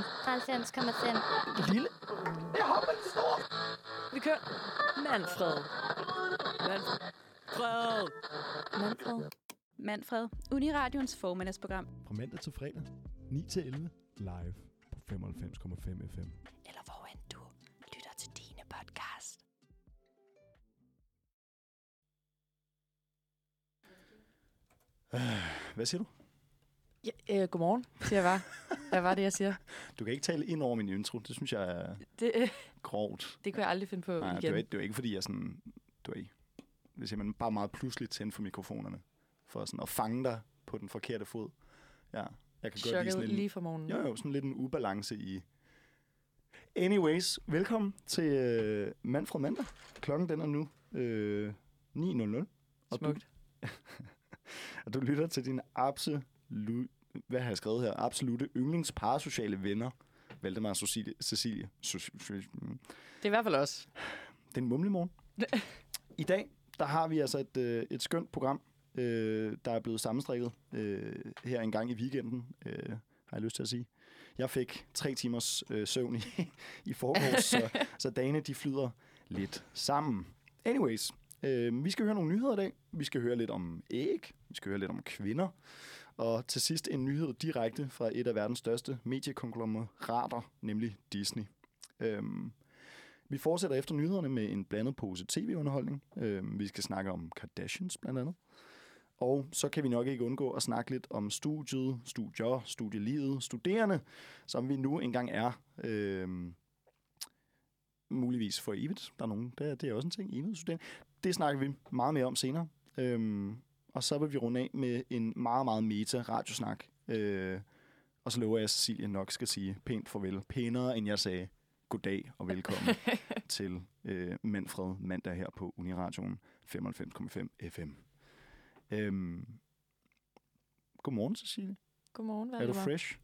90,5. Lille. Jeg hopper i stor. Vi kører. Manfred. Manfred. Manfred. Manfred, Uniradions formiddagsprogram. Fra mandag til fredag. 9 til 11. Live på 95,5 FM. Eller hvor end du lytter til dine podcast. Hvad siger du? Ja, øh, godmorgen, siger jeg bare. Hvad var det, jeg siger? Du kan ikke tale ind over min intro. Det synes jeg er Det, øh, grovt. det kunne jeg aldrig finde på Nej, det igen. er, ikke, det er ikke, fordi jeg sådan... Du er. Det er simpelthen bare meget pludseligt tændt for mikrofonerne. For sådan at fange dig på den forkerte fod. Ja, jeg kan godt lide Chokket sådan en, lige fra morgenen. Jo, jo, sådan lidt en ubalance i... Anyways, velkommen til øh, Manfred Mandag. Klokken den er nu øh, 9.00. Og Smukt. Du, og du lytter til dine absolut... Hvad har jeg skrevet her? Absolute yndlingsparasociale venner. Valdemar Cecilie. Cecilie. Soci- Det er i hvert fald os. det er en mumlemorgen. I dag, der har vi altså et, øh, et skønt program, øh, der er blevet sammenstrikket øh, her en gang i weekenden, øh, har jeg lyst til at sige. Jeg fik tre timers øh, søvn i, i forgårs, så, så dagene de flyder lidt sammen. Anyways, øh, vi skal høre nogle nyheder i dag. Vi skal høre lidt om æg, vi skal høre lidt om kvinder, og til sidst en nyhed direkte fra et af verdens største mediekonglomerater, nemlig Disney. Øhm, vi fortsætter efter nyhederne med en blandet pose tv-underholdning. Øhm, vi skal snakke om Kardashians blandt andet. Og så kan vi nok ikke undgå at snakke lidt om studiet, studier, studielivet, studerende, som vi nu engang er. Øhm, muligvis for evigt. Der er nogen, det er, det er også en ting, evigt studerende. Det snakker vi meget mere om senere. Øhm, og så vil vi runde af med en meget, meget meta-radiosnak. Øh, og så lover jeg, at Cecilie nok skal sige pænt farvel. Pænere, end jeg sagde goddag og velkommen til øh, Manfred mandag her på Uniradioen 95,5 FM. Øhm, godmorgen, Cecilie. Godmorgen, hvad Er du fresh?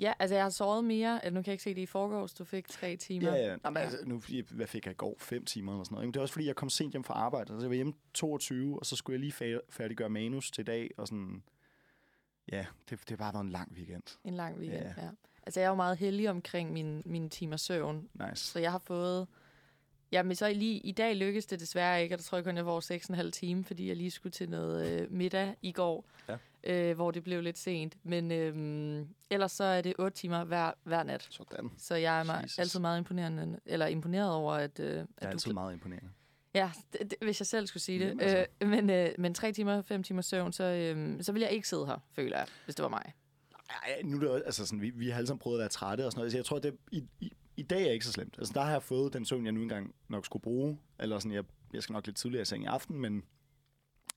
Ja, altså jeg har sovet mere. Altså, nu kan jeg ikke se det i forgårs. Du fik tre timer. Ja, ja. Nå, men, altså, nu, hvad fik jeg i går? Fem timer eller sådan noget. Men det er også fordi, jeg kom sent hjem fra arbejde. Altså, jeg var hjemme 22, og så skulle jeg lige færdiggøre manus til dag. Og sådan, ja, det, det har bare været en lang weekend. En lang weekend, Ja. ja. ja. Altså jeg er jo meget heldig omkring min, mine timer søvn. Nice. Så jeg har fået... Ja, men så lige i dag lykkedes det desværre ikke, og der tror jeg kun, jeg får 6,5 time, fordi jeg lige skulle til noget øh, middag i går, Ja. øh, hvor det blev lidt sent. Men øh, ellers så er det 8 timer hver, hver nat. Sådan. Så jeg er Jesus. altid meget imponerende, eller imponeret over, at, øh, at Det er du... altid meget imponerende. Ja, det, det, hvis jeg selv skulle sige det. Jamen, altså. Øh, men, øh, men tre timer, fem timer søvn, så, øh, så vil jeg ikke sidde her, føler jeg, hvis det var mig. Ej, nu er det også, altså sådan, vi, vi har alle sammen prøvet at være trætte og sådan noget. Så jeg tror, det i, i, i dag er ikke så slemt. Altså, der har jeg fået den søvn, jeg nu engang nok skulle bruge. Eller sådan, jeg, jeg skal nok lidt tidligere i seng i aften, men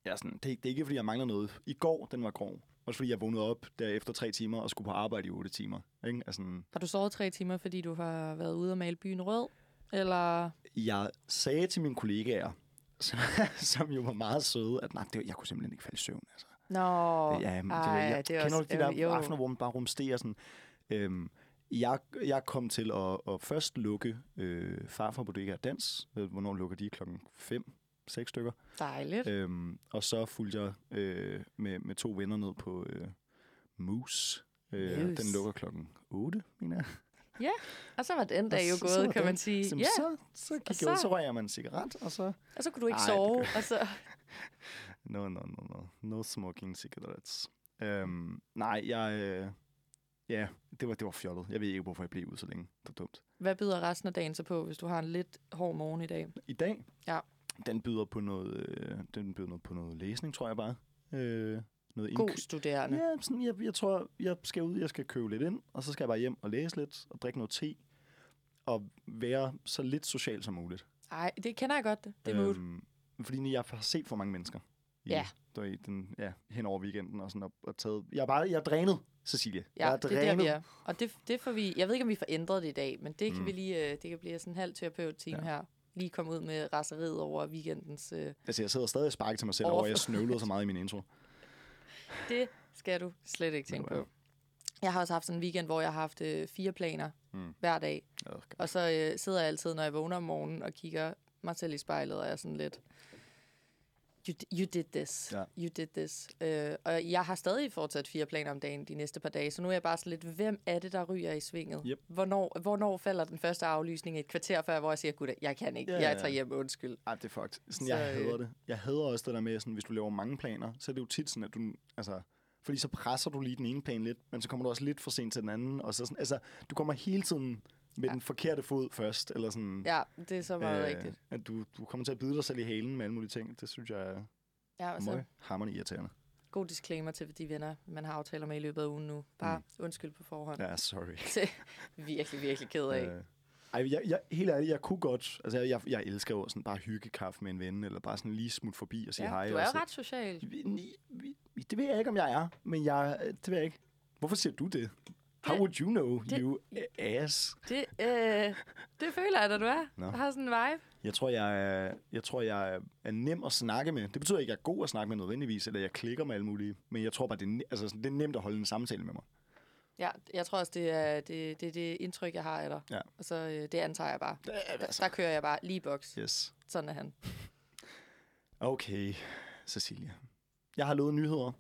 jeg er sådan, det, det er ikke, fordi jeg mangler noget. I går, den var grov. Også fordi jeg vågnede op der efter tre timer og skulle på arbejde i otte timer. Ikke? Altså, Har du sovet tre timer, fordi du har været ude og male byen rød? Eller... jeg sagde til mine kollegaer, som, som jo var meget søde, at nej, det, jeg kunne simpelthen ikke falde i søvn. Altså. Nå, Ja, men ej, det, jeg, det er kender også... du de der jo. aftener, hvor man bare rumsterer sådan? Øhm, jeg, jeg kom til at, at først lukke øh, Farfar Bodega Dans. Øh, Hvornår lukker de? Klokken 5, 6 stykker. Dejligt. Øhm, og så fulgte jeg øh, med, med to venner ned på øh, Moose. Øh. Den lukker klokken 8, mener jeg. Ja, og så var den dag jo så- så gået, kan den- man sige. Så, Ja, så, så gik Og jeg så- så røg jeg mig en cigaret, og så... og så kunne du ikke Ej, sove. Og så... No, no, no, no. No smoking cigarettes. Øhm, nej, jeg... Øh, ja, det var, det var fjollet. Jeg ved ikke, hvorfor jeg blev ude så længe. Det var dumt. Hvad byder resten af dagen så på, hvis du har en lidt hård morgen i dag? I dag, Ja. den byder på noget, øh, den byder noget på noget læsning, tror jeg bare. Øh, noget God studerende. Ja, sådan, jeg, jeg tror, jeg skal ud, jeg skal købe lidt ind, og så skal jeg bare hjem og læse lidt, og drikke noget te, og være så lidt social som muligt. Ej, det kender jeg godt, det. Det er mood. Øhm, fordi jeg har set for mange mennesker. I, Ja. Der i den, ja, hen over weekenden og sådan, og, og taget, jeg er bare, jeg er drænet, Cecilie. Ja, jeg er det er der, vi er. Og det, det får vi... Jeg ved ikke, om vi får ændret det i dag, men det kan Mm. vi lige... øh, Det kan blive sådan en halv terapeut-team Ja. ja. her. Lige komme ud med raseriet over weekendens... Øh, Altså, jeg sidder stadig og sparker til mig selv Overfor- over, at jeg snøvlede så meget i min intro. det skal du slet ikke tænke ja. på. Jeg har også haft sådan en weekend, hvor jeg har haft øh, fire planer Mm. hver dag. Okay. Og så øh, sidder jeg altid, når jeg vågner om morgenen, og kigger mig selv i spejlet, og jeg er sådan lidt... You, you did this. Ja. You did this. Øh, og jeg har stadig fortsat fire planer om dagen de næste par dage, så nu er jeg bare sådan lidt, hvem er det, der ryger i svinget? Yep. Hvornår, hvornår falder den første aflysning et kvarter før, hvor jeg siger, gud, jeg kan ikke, Ja, jeg ja. tager hjem, undskyld. Ej, det er fucked. Sådan, Så, jeg øh, hader det. Jeg hader også det der med, sådan, hvis du laver mange planer, så er det jo tit sådan, at du, altså, fordi så presser du lige den ene plan lidt, men så kommer du også lidt for sent til den anden, og så sådan, altså, du kommer hele tiden med Ja. den forkerte fod først, eller sådan, Ja, det er så meget øh, rigtigt. at du, du kommer til at bide dig selv i halen med alle mulige ting. Det synes jeg er Ja, altså, hammerende irriterende. god disclaimer til de venner, man har aftaler med i løbet af ugen nu. Bare Mm. undskyld på forhånd. Ja, sorry. Det er virkelig, virkelig ked af. Øh, ej, jeg, jeg, helt ærligt, jeg kunne godt, altså jeg, jeg elsker jo sådan bare hygge kaffe med en ven, eller bare sådan lige smut forbi og sige hej. du er jo ret social. Det ved jeg ikke, om jeg er, men jeg, det ved jeg ikke. Hvorfor siger du det? How Det- would you know, det- you ass? Det, øh, det føler jeg, da du er. Nå. Jeg har sådan en vibe. Jeg tror, jeg er, jeg tror, jeg er- nem at snakke med. Det betyder ikke, at jeg er god at snakke med nødvendigvis, eller jeg klikker med alle mulige. Men jeg tror bare, det er, altså, det er nemt at holde en samtale med mig. Ja, jeg tror også, det er det, det, det indtryk, jeg har af dig. Ja. Og så øh, det antager jeg bare. Det er, Der, der kører jeg bare lige boks. Yes. Sådan er han. Okay, Cecilia. Jeg har lovet nyheder.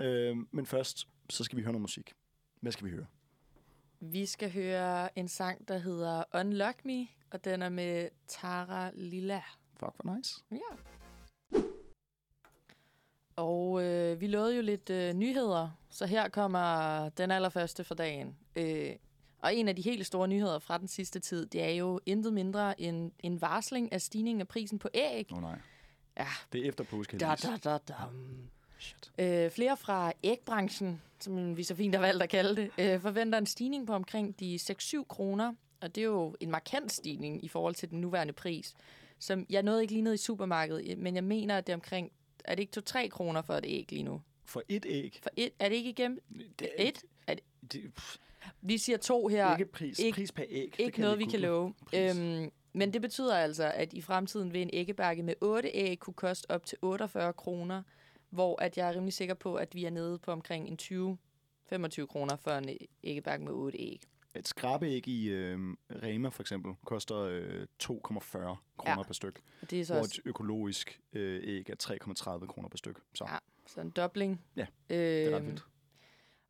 Øh, men først, så skal vi høre noget musik. Hvad skal vi høre? Vi skal høre en sang, der hedder Unlock Me, og den er med Tara Lilla. Fuck, hvor nice. Ja. Og øh, vi lovede jo lidt øh, nyheder, så her kommer den allerførste for dagen. Øh, og en af de helt store nyheder fra den sidste tid, det er jo intet mindre end en varsling af stigningen af prisen på æg. Åh oh, nej. Ja, Det er efter påske. da, da, da, da. Shit. Øh, flere fra ægbranchen, som vi så fint har valgt at kalde det, øh, forventer en stigning på omkring de 6-7 kroner. Og det er jo en markant stigning i forhold til den nuværende pris. Som jeg nåede ikke lige ned i supermarkedet, men jeg mener, at det er omkring... Er det ikke 2-3 kroner for et æg lige nu? For et æg. For et, er det ikke igennem Det et? Er det, Det, pff, vi siger to her. ikke pris. ikke- pris per æg. det ikke noget, vi kan love. Pris. Øhm, men det betyder altså, at i fremtiden vil en æggebakke med 8 æg kunne koste op til 48 kroner, hvor at jeg er rimelig sikker på, at vi er nede på omkring en 20-25 kroner for en æggebakke med 8 æg. Et skrabeæg i øh, Rema for eksempel koster øh, 2,40 kroner Ja. per styk, Og det er så hvor også et økologisk øh, æg er 3,30 kroner per styk. Så Ja. så en dobling. Ja, øhm, det er ret vildt.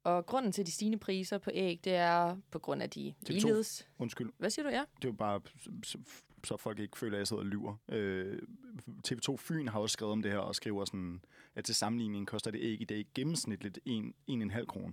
Og grunden til de stigende priser på æg, det er på grund af de TV2. ligeledes... Undskyld, Hvad siger du, ja? det er jo bare, så, så folk ikke føler, at jeg sidder og lyver. Øh, TV2 Fyn har også skrevet om det her og skriver sådan, at til sammenligning koster det æg i dag gennemsnitligt 1,5 kroner.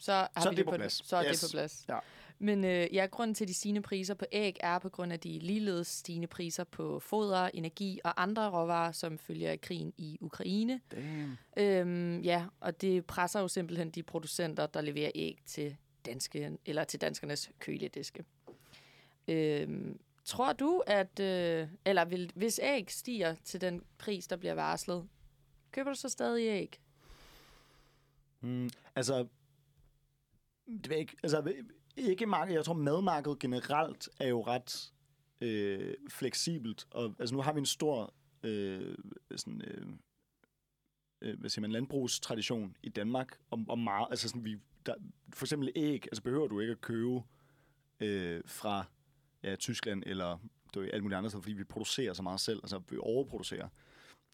Så, har Så vi det på på plads. Så er Yes. det på plads. Ja. Men øh, ja, grunden til de stigende priser på æg er på grund af de ligeledes stigende priser på foder, energi og andre råvarer, som følger af krigen i Ukraine. Damn. Øhm, ja, og det presser jo simpelthen de producenter, der leverer æg til danske, eller til danskernes kølediske. Øhm, tror du, at, øh, eller vil, hvis æg stiger til den pris, der bliver varslet, køber du så stadig æg? Mm, altså, det ved ikke, altså, ikke markedet, jeg tror madmarkedet generelt er jo ret øh, fleksibelt, og altså nu har vi en stor øh, sådan, øh, øh, hvad siger man, landbrugstradition i Danmark, og, og meget, altså sådan, vi, der, for eksempel æg, altså behøver du ikke at købe øh, fra ja, Tyskland eller du, ved, alt muligt andet, fordi vi producerer så meget selv, altså vi overproducerer.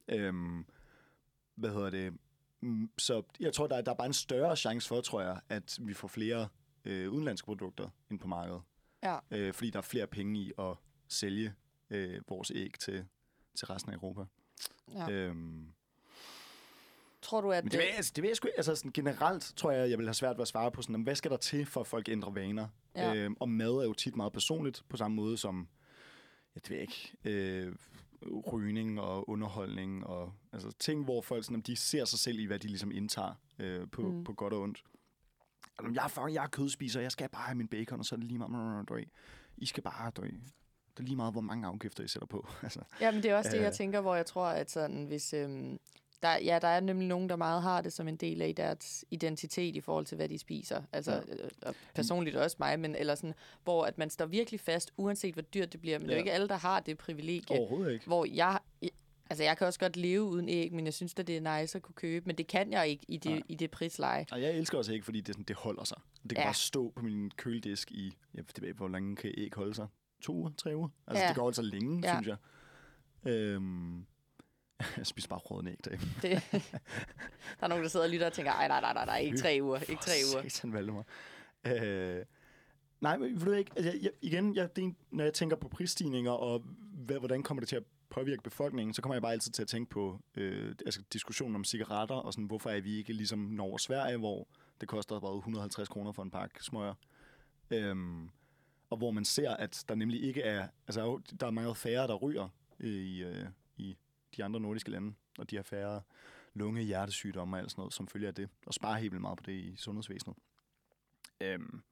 Øhm, hvad hedder det? Mm, Så jeg tror, der er, der er bare en større chance for, tror jeg, at vi får flere øh, udenlandske produkter ind på markedet. Ja. Øh, fordi der er flere penge i at sælge øh, vores æg til, til resten af Europa. Ja. Øhm, Tror du, at... men det jeg- altså, det ved jeg sgu. Altså sådan, generelt tror jeg, jeg vil have svært ved at svare på sådan, hvad skal der til, for at folk ændrer vaner? Ja. Øhm, og mad er jo tit meget personligt, på samme måde som, jeg ved ikke, øh, rygning og underholdning, og altså, ting, hvor folk sådan, de ser sig selv i, hvad de ligesom indtager øh, på, Mm. på godt og ondt. Altså, jeg, er, fucking- jeg er kødspiser, jeg skal bare have min bacon, og så er det lige meget, ved, I skal bare, ved, det er lige meget, hvor mange afgifter I sætter på. altså, Ja, men det er også det, jeg Øh. tænker, hvor jeg tror, at sådan, hvis... Øhm, der, ja, der er nemlig nogen, der meget har det som en del af deres identitet i forhold til, hvad de spiser. Altså, Ja. ja. og personligt også mig, men eller sådan, hvor at man står virkelig fast, uanset hvor dyrt det bliver. Men ja. det er jo ikke alle, der har det privilegie. overhovedet ikke. Hvor jeg... Altså, jeg kan også godt leve uden æg, men jeg synes at det er nice at kunne købe. Men det kan jeg ikke i det, Nej. i det prisleje. Og jeg elsker også æg, fordi det, sådan, det holder sig. Det kan Ja. bare stå på min køledisk i, jeg ved ikke, hvor længe kan æg holde sig? To uger, tre uger? Altså, Ja. det holde sig længe, ja. synes jeg. Øhm, Jeg spiser bare rådne æg derhjemme. Det, der er nogen, der sidder og lytter og tænker, ej, nej, nej, nej, nej, ikke tre uger, ikke tre For uger. Satan, Valdemar. Øh, nej, men ved du ikke, altså, jeg, igen, jeg, det er, når jeg tænker på prisstigninger, og hvad, hvordan kommer det til at påvirke befolkningen, så kommer jeg bare altid til at tænke på øh, altså, diskussionen om cigaretter, og sådan, hvorfor er vi ikke ligesom Norge Sverige, hvor det koster bare 150 kroner for en pakke smøger. Øhm, og hvor man ser, at der nemlig ikke er, altså der er meget færre, der ryger i, øh, i de andre nordiske lande, og de har færre lunge, hjertesygdomme og alt sådan noget, som følger af det, og sparer helt vildt meget på det i sundhedsvæsenet. Øhm,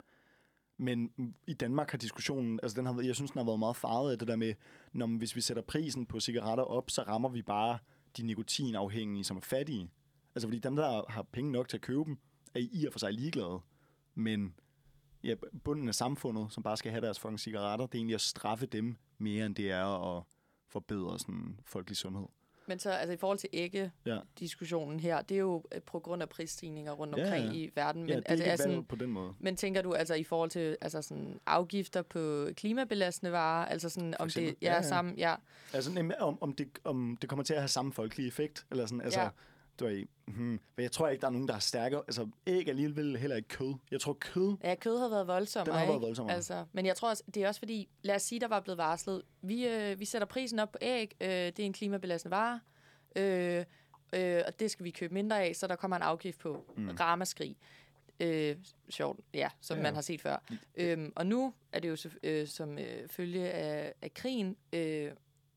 men i Danmark har diskussionen, altså den har, været- jeg synes, den har været meget farvet af det der med, når hvis vi sætter prisen på cigaretter op, så rammer vi bare de nikotinafhængige, som er fattige. Altså fordi dem, der har penge nok til at købe dem, er i og for sig ligeglade. Men ja, bunden af samfundet, som bare skal have deres fucking cigaretter, det er egentlig at straffe dem mere, end det er at forbedre sådan folkelig sundhed. Men så altså, i forhold til ægge-diskussionen her, det er jo øh, på grund af prisstigninger rundt Ja, omkring ja. i verden. Men, Ja, det er altså, er sådan, på den måde. men tænker du altså i forhold til altså sådan, afgifter på klimabelastende varer, altså sådan, om det ja, Ja, ja. sammen, ja, Altså, om, om, det, om det kommer til at have samme folkelig effekt, eller sådan, altså, Ja. Du ved, hmm, men jeg tror ikke, der er nogen, der er stærkere. Altså, æg er alligevel heller ikke kød. Jeg tror, kød, Ja, kød har været voldsomt. Den har været voldsommere. Altså, men jeg tror også, det er også fordi, lad os sige, der var blevet varslet, vi, øh, vi sætter prisen op på æg, øh, det er en klimabelastende vare, øh, øh, og det skal vi købe mindre af, så der kommer en afgift på mm. ramaskrig. Øh, sjovt, ja, som ja. Man har set før. Øhm, og nu er det jo så, øh, som øh, følge af, af krigen, øh,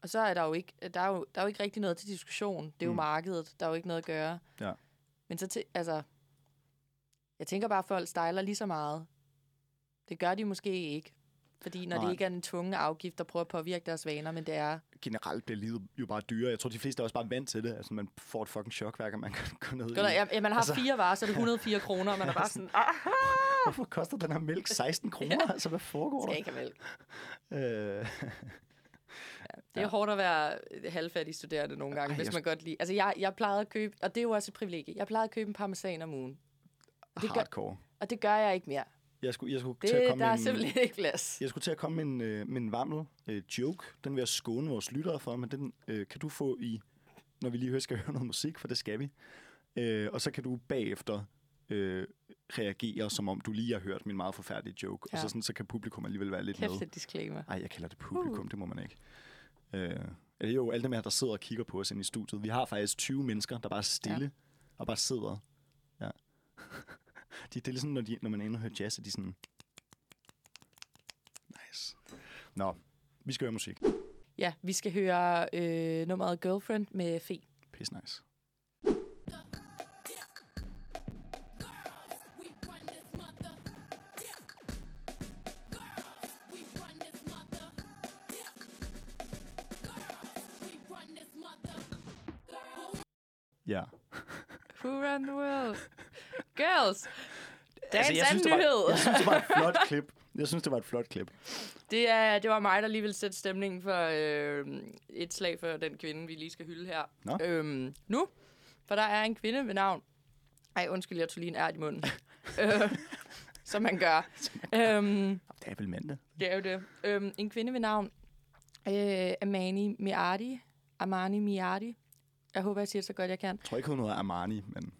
og så er der jo ikke, der er jo, der er jo ikke rigtig noget til diskussion. Det er jo Mm. markedet, der er jo ikke noget at gøre. Ja. Men så til, altså, jeg tænker bare, at folk stejler lige så meget. Det gør de måske ikke. Fordi når Nej. det ikke er en tvungen afgift, der prøver at påvirke deres vaner, men det er... generelt bliver livet jo bare dyrere. Jeg tror, de fleste er også bare vant til det. Altså, man får et fucking chok, hver gang man kan gå ned Godt, i. ja, ja, man har altså, fire varer, så er det 104 kroner, og man er bare sådan, ah, Hvorfor koster den her mælk 16 kroner? Altså, hvad foregår skal der? jeg ikke have mælk. Øh, Det er ja. hårdt at være halvfattig studerende nogle gange, Ej, hvis jeg- man godt lide... Altså, jeg, jeg plejede at købe, og det er jo også et privilegie, jeg plejede at købe en parmesan om ugen. Det gør- hardcore. Og det gør jeg ikke mere. Jeg skulle, jeg skulle Det, til at komme der er en, simpelthen ikke plads. Jeg skulle til at komme med en, øh, med en varmel øh, joke. Den vil jeg skåne vores lyttere for, men den øh, kan du få i, når vi lige hører, skal høre noget musik, for det skal vi. Øh, og så kan du bagefter øh, reagere, som om du lige har hørt min meget forfærdelige joke. Ja. Og så, sådan, så kan publikum alligevel være lidt Kæft med. et disclaimer. Ej, jeg kalder det publikum, uh. det må man ikke. Øh, det er jo alle dem her, der sidder og kigger på os inde i studiet. Vi har faktisk 20 mennesker, der bare er stille ja. og bare sidder. Ja. de, det er ligesom, når, de, når man og hører jazz, at de sådan... Nice. Nå, vi skal høre musik. Ja, vi skal høre øh, nummeret Girlfriend med Fe. Piss nice. The world? Girls! Dagens jeg, synes, anden det var, nyhed. jeg synes, det var et flot klip. Jeg synes, det var et flot klip. Det, er, det var mig, der lige ville sætte stemningen for øh, et slag for den kvinde, vi lige skal hylde her. Nå. Øhm, nu, for der er en kvinde ved navn... Ej, undskyld, jeg tog lige en ærd i munden. øh, som man gør. øhm, Det er vel mandag. det er jo det. Øhm, en kvinde ved navn øh, Amani Miardi. Amani Miardi. Jeg håber, jeg siger det så godt, jeg kan. Jeg tror ikke, hun hedder Armani, men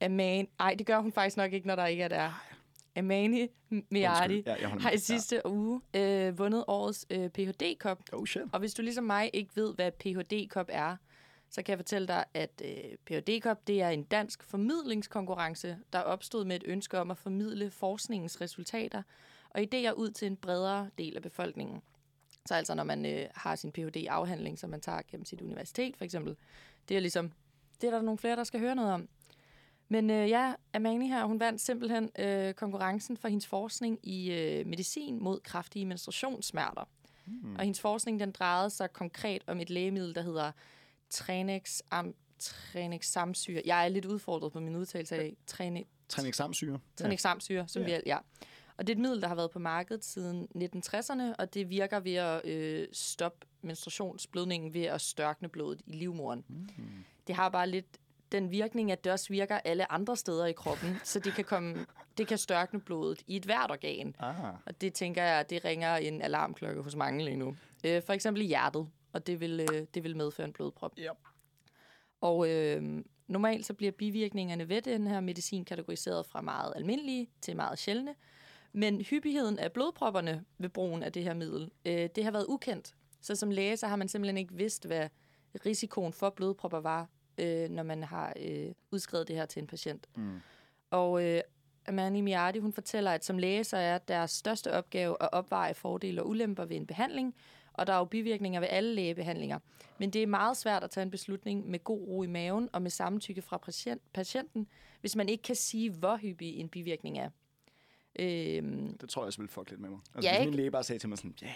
Aman... Ej, det gør hun faktisk nok ikke, når der ikke er der. Amani Miardi. Ja, har i sidste uge øh, vundet årets øh, Ph.D.-kop. Ja. Oh shit. Og hvis du ligesom mig ikke ved, hvad Ph.D.-kop er, så kan jeg fortælle dig, at øh, Ph.D.-kop det er en dansk formidlingskonkurrence, der opstod med et ønske om at formidle forskningens resultater og idéer ud til en bredere del af befolkningen. Så altså, når man øh, har sin Ph.D.-afhandling, som man tager gennem sit universitet for eksempel, det er ligesom, det er der nogle flere, der skal høre noget om. Men øh, ja, Amani her, hun vandt simpelthen øh, konkurrencen for hendes forskning i øh, medicin mod kraftige menstruationssmerter. Mm. Og hendes forskning, den drejede sig konkret om et lægemiddel, der hedder Tranex, am, Tranex samsyre. Jeg er lidt udfordret på min udtalelse af Trane, Tranexamsyre. Tranexamsyre, som Ja. vi ja. Og det er et middel, der har været på markedet siden 1960'erne, og det virker ved at øh, stoppe menstruationsblødningen ved at størkne blodet i livmoderen. Mm. Det har bare lidt den virkning, at det også virker alle andre steder i kroppen, så det kan, komme, det kan størkne blodet i et hvert organ. Ah, Og det tænker jeg, det ringer en alarmklokke hos mange lige nu. Øh, for eksempel i hjertet, og det vil, øh, det vil medføre en blodprop. Ja. Og øh, normalt så bliver bivirkningerne ved den her medicin kategoriseret fra meget almindelige til meget sjældne. Men hyppigheden af blodpropperne ved brugen af det her middel, øh, det har været ukendt. Så som læge, så har man simpelthen ikke vidst, hvad risikoen for blodpropper var, øh, når man har øh, udskrevet det her til en patient. Mm. Og øh, Amani Miardi, hun fortæller, at som læge, så er deres største opgave at opveje fordele og ulemper ved en behandling, og der er jo bivirkninger ved alle lægebehandlinger. Men det er meget svært at tage en beslutning med god ro i maven og med samtykke fra patient, patienten, hvis man ikke kan sige, hvor hyppig en bivirkning er. Øhm, Det tror jeg også ville fuck lidt med mig. Altså, Ja, hvis min læge bare sagde til mig sådan, ja,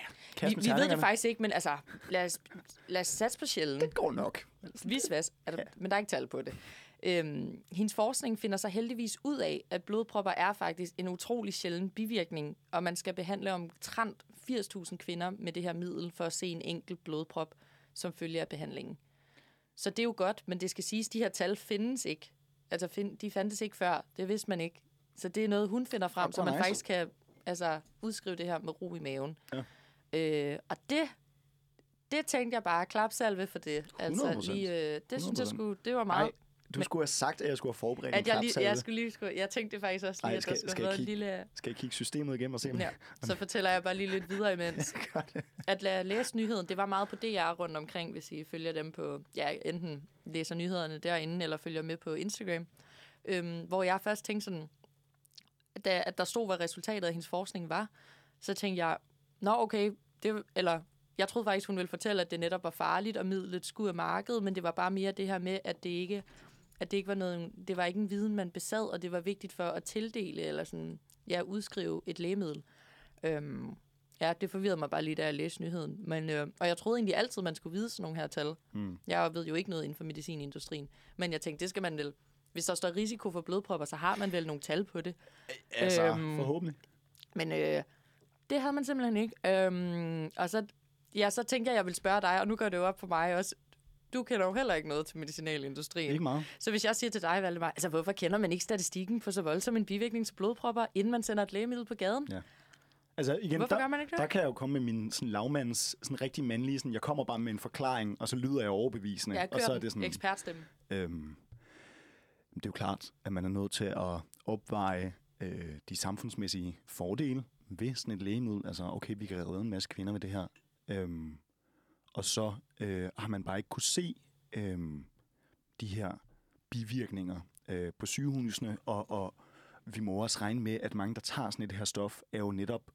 yeah, vi, vi ved det faktisk ikke, men altså, lad os, lad os satse på sjældent. Det går nok. Visvas, er der, men der er ikke tal på det. Øhm, hendes forskning finder sig heldigvis ud af, at blodpropper er faktisk en utrolig sjælden bivirkning, og man skal behandle omtrent 80.000 kvinder med det her middel for at se en enkelt blodprop som følge af behandlingen. Så det er jo godt, men det skal siges, at de her tal findes ikke. Altså, find, de fandtes ikke før. Det vidste man ikke. Så det er noget, hun finder frem, så man nice. faktisk kan altså, udskrive det her med ro i maven. Ja. Øh, og det, det tænkte jeg bare, klapsalve for det. Altså, 100%. lige, øh, det synes jeg 100%. skulle, det var meget... Du skulle have sagt, at jeg skulle have forberedt at jeg, lige, jeg, skulle lige, skulle, jeg tænkte faktisk også lige, Ej, at skal- der skulle skal have været en lille... Skal jeg kigge systemet igennem og se, Ja, så fortæller jeg bare lige lidt videre imens. At lade læse nyheden, det var meget på DR rundt omkring, hvis I følger dem på, ja, enten læser nyhederne derinde, eller følger med på Instagram. Øhm, hvor jeg først tænkte sådan, da, at der stod, hvad resultatet af hendes forskning var, så tænkte jeg, nå okay, det, eller jeg troede faktisk, hun ville fortælle, at det netop var farligt, og midlet skulle af markedet, men det var bare mere det her med, at det ikke, at det ikke var noget, det var ikke en viden, man besad, og det var vigtigt for at tildele, eller sådan, ja, udskrive et lægemiddel. Øhm, ja, det forvirrede mig bare lige, da jeg læste nyheden. Men, øh, og jeg troede egentlig altid, man skulle vide sådan nogle her tal. Mm. Jeg ved jo ikke noget inden for medicinindustrien. Men jeg tænkte, det skal man vel... Hvis der står risiko for blodpropper, så har man vel nogle tal på det. Altså, Øhm, forhåbentlig. Men øh, det havde man simpelthen ikke. Øhm, og så, ja, så tænkte jeg, jeg ville spørge dig, og nu går det jo op for mig også. Du kender jo heller ikke noget til medicinalindustrien. Ikke meget. Så hvis jeg siger til dig, Valdemar, altså hvorfor kender man ikke statistikken på så voldsom en bivirkning til blodpropper, inden man sender et lægemiddel på gaden? Ja. Altså igen, Hvorfor der, gør man ikke det? der kan jeg jo komme med min sådan, lavmands, sådan rigtig mandlige, sådan, jeg kommer bare med en forklaring, og så lyder jeg overbevisende. Jeg og så er det sådan, ekspertstemme. øhm, det er jo klart, at man er nødt til at opveje øh, de samfundsmæssige fordele ved sådan et lægemiddel. Altså, okay, vi kan redde en masse kvinder med det her. Øhm, og så øh, har man bare ikke kunne se øh, de her bivirkninger øh, på sygehusene, og, og vi må også regne med, at mange, der tager sådan et her stof, er jo netop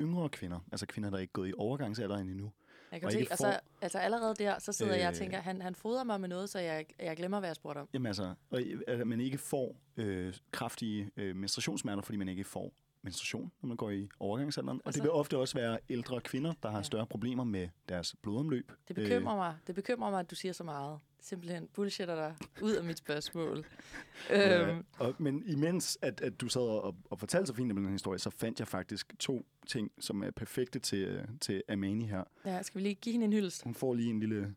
yngre kvinder, altså kvinder, der er ikke gået i overgangsalderen endnu. Jeg kan og se, ikke altså, altså allerede der, så sidder øh, jeg og Øh. tænker, han, han fodrer mig med noget, så jeg, jeg glemmer, hvad jeg spurgte om. Jamen altså, og, at man ikke får øh, kraftige øh, menstruationssmerter, fordi man ikke får menstruation, når man går i overgangsalderen. Og, Og det vil ofte også være ældre kvinder, der har Ja. større problemer med deres blodomløb. Det bekymrer øh. mig. Det bekymrer mig, at du siger så meget. Simpelthen bullshitter dig ud af mit spørgsmål. Øh, øhm, og, men imens, at, at du sad og, og fortalte så fint om den her historie, så fandt jeg faktisk to ting, som er perfekte til, øh, til Amani her. ja, skal vi lige give hende en hyldest? Hun får lige en lille...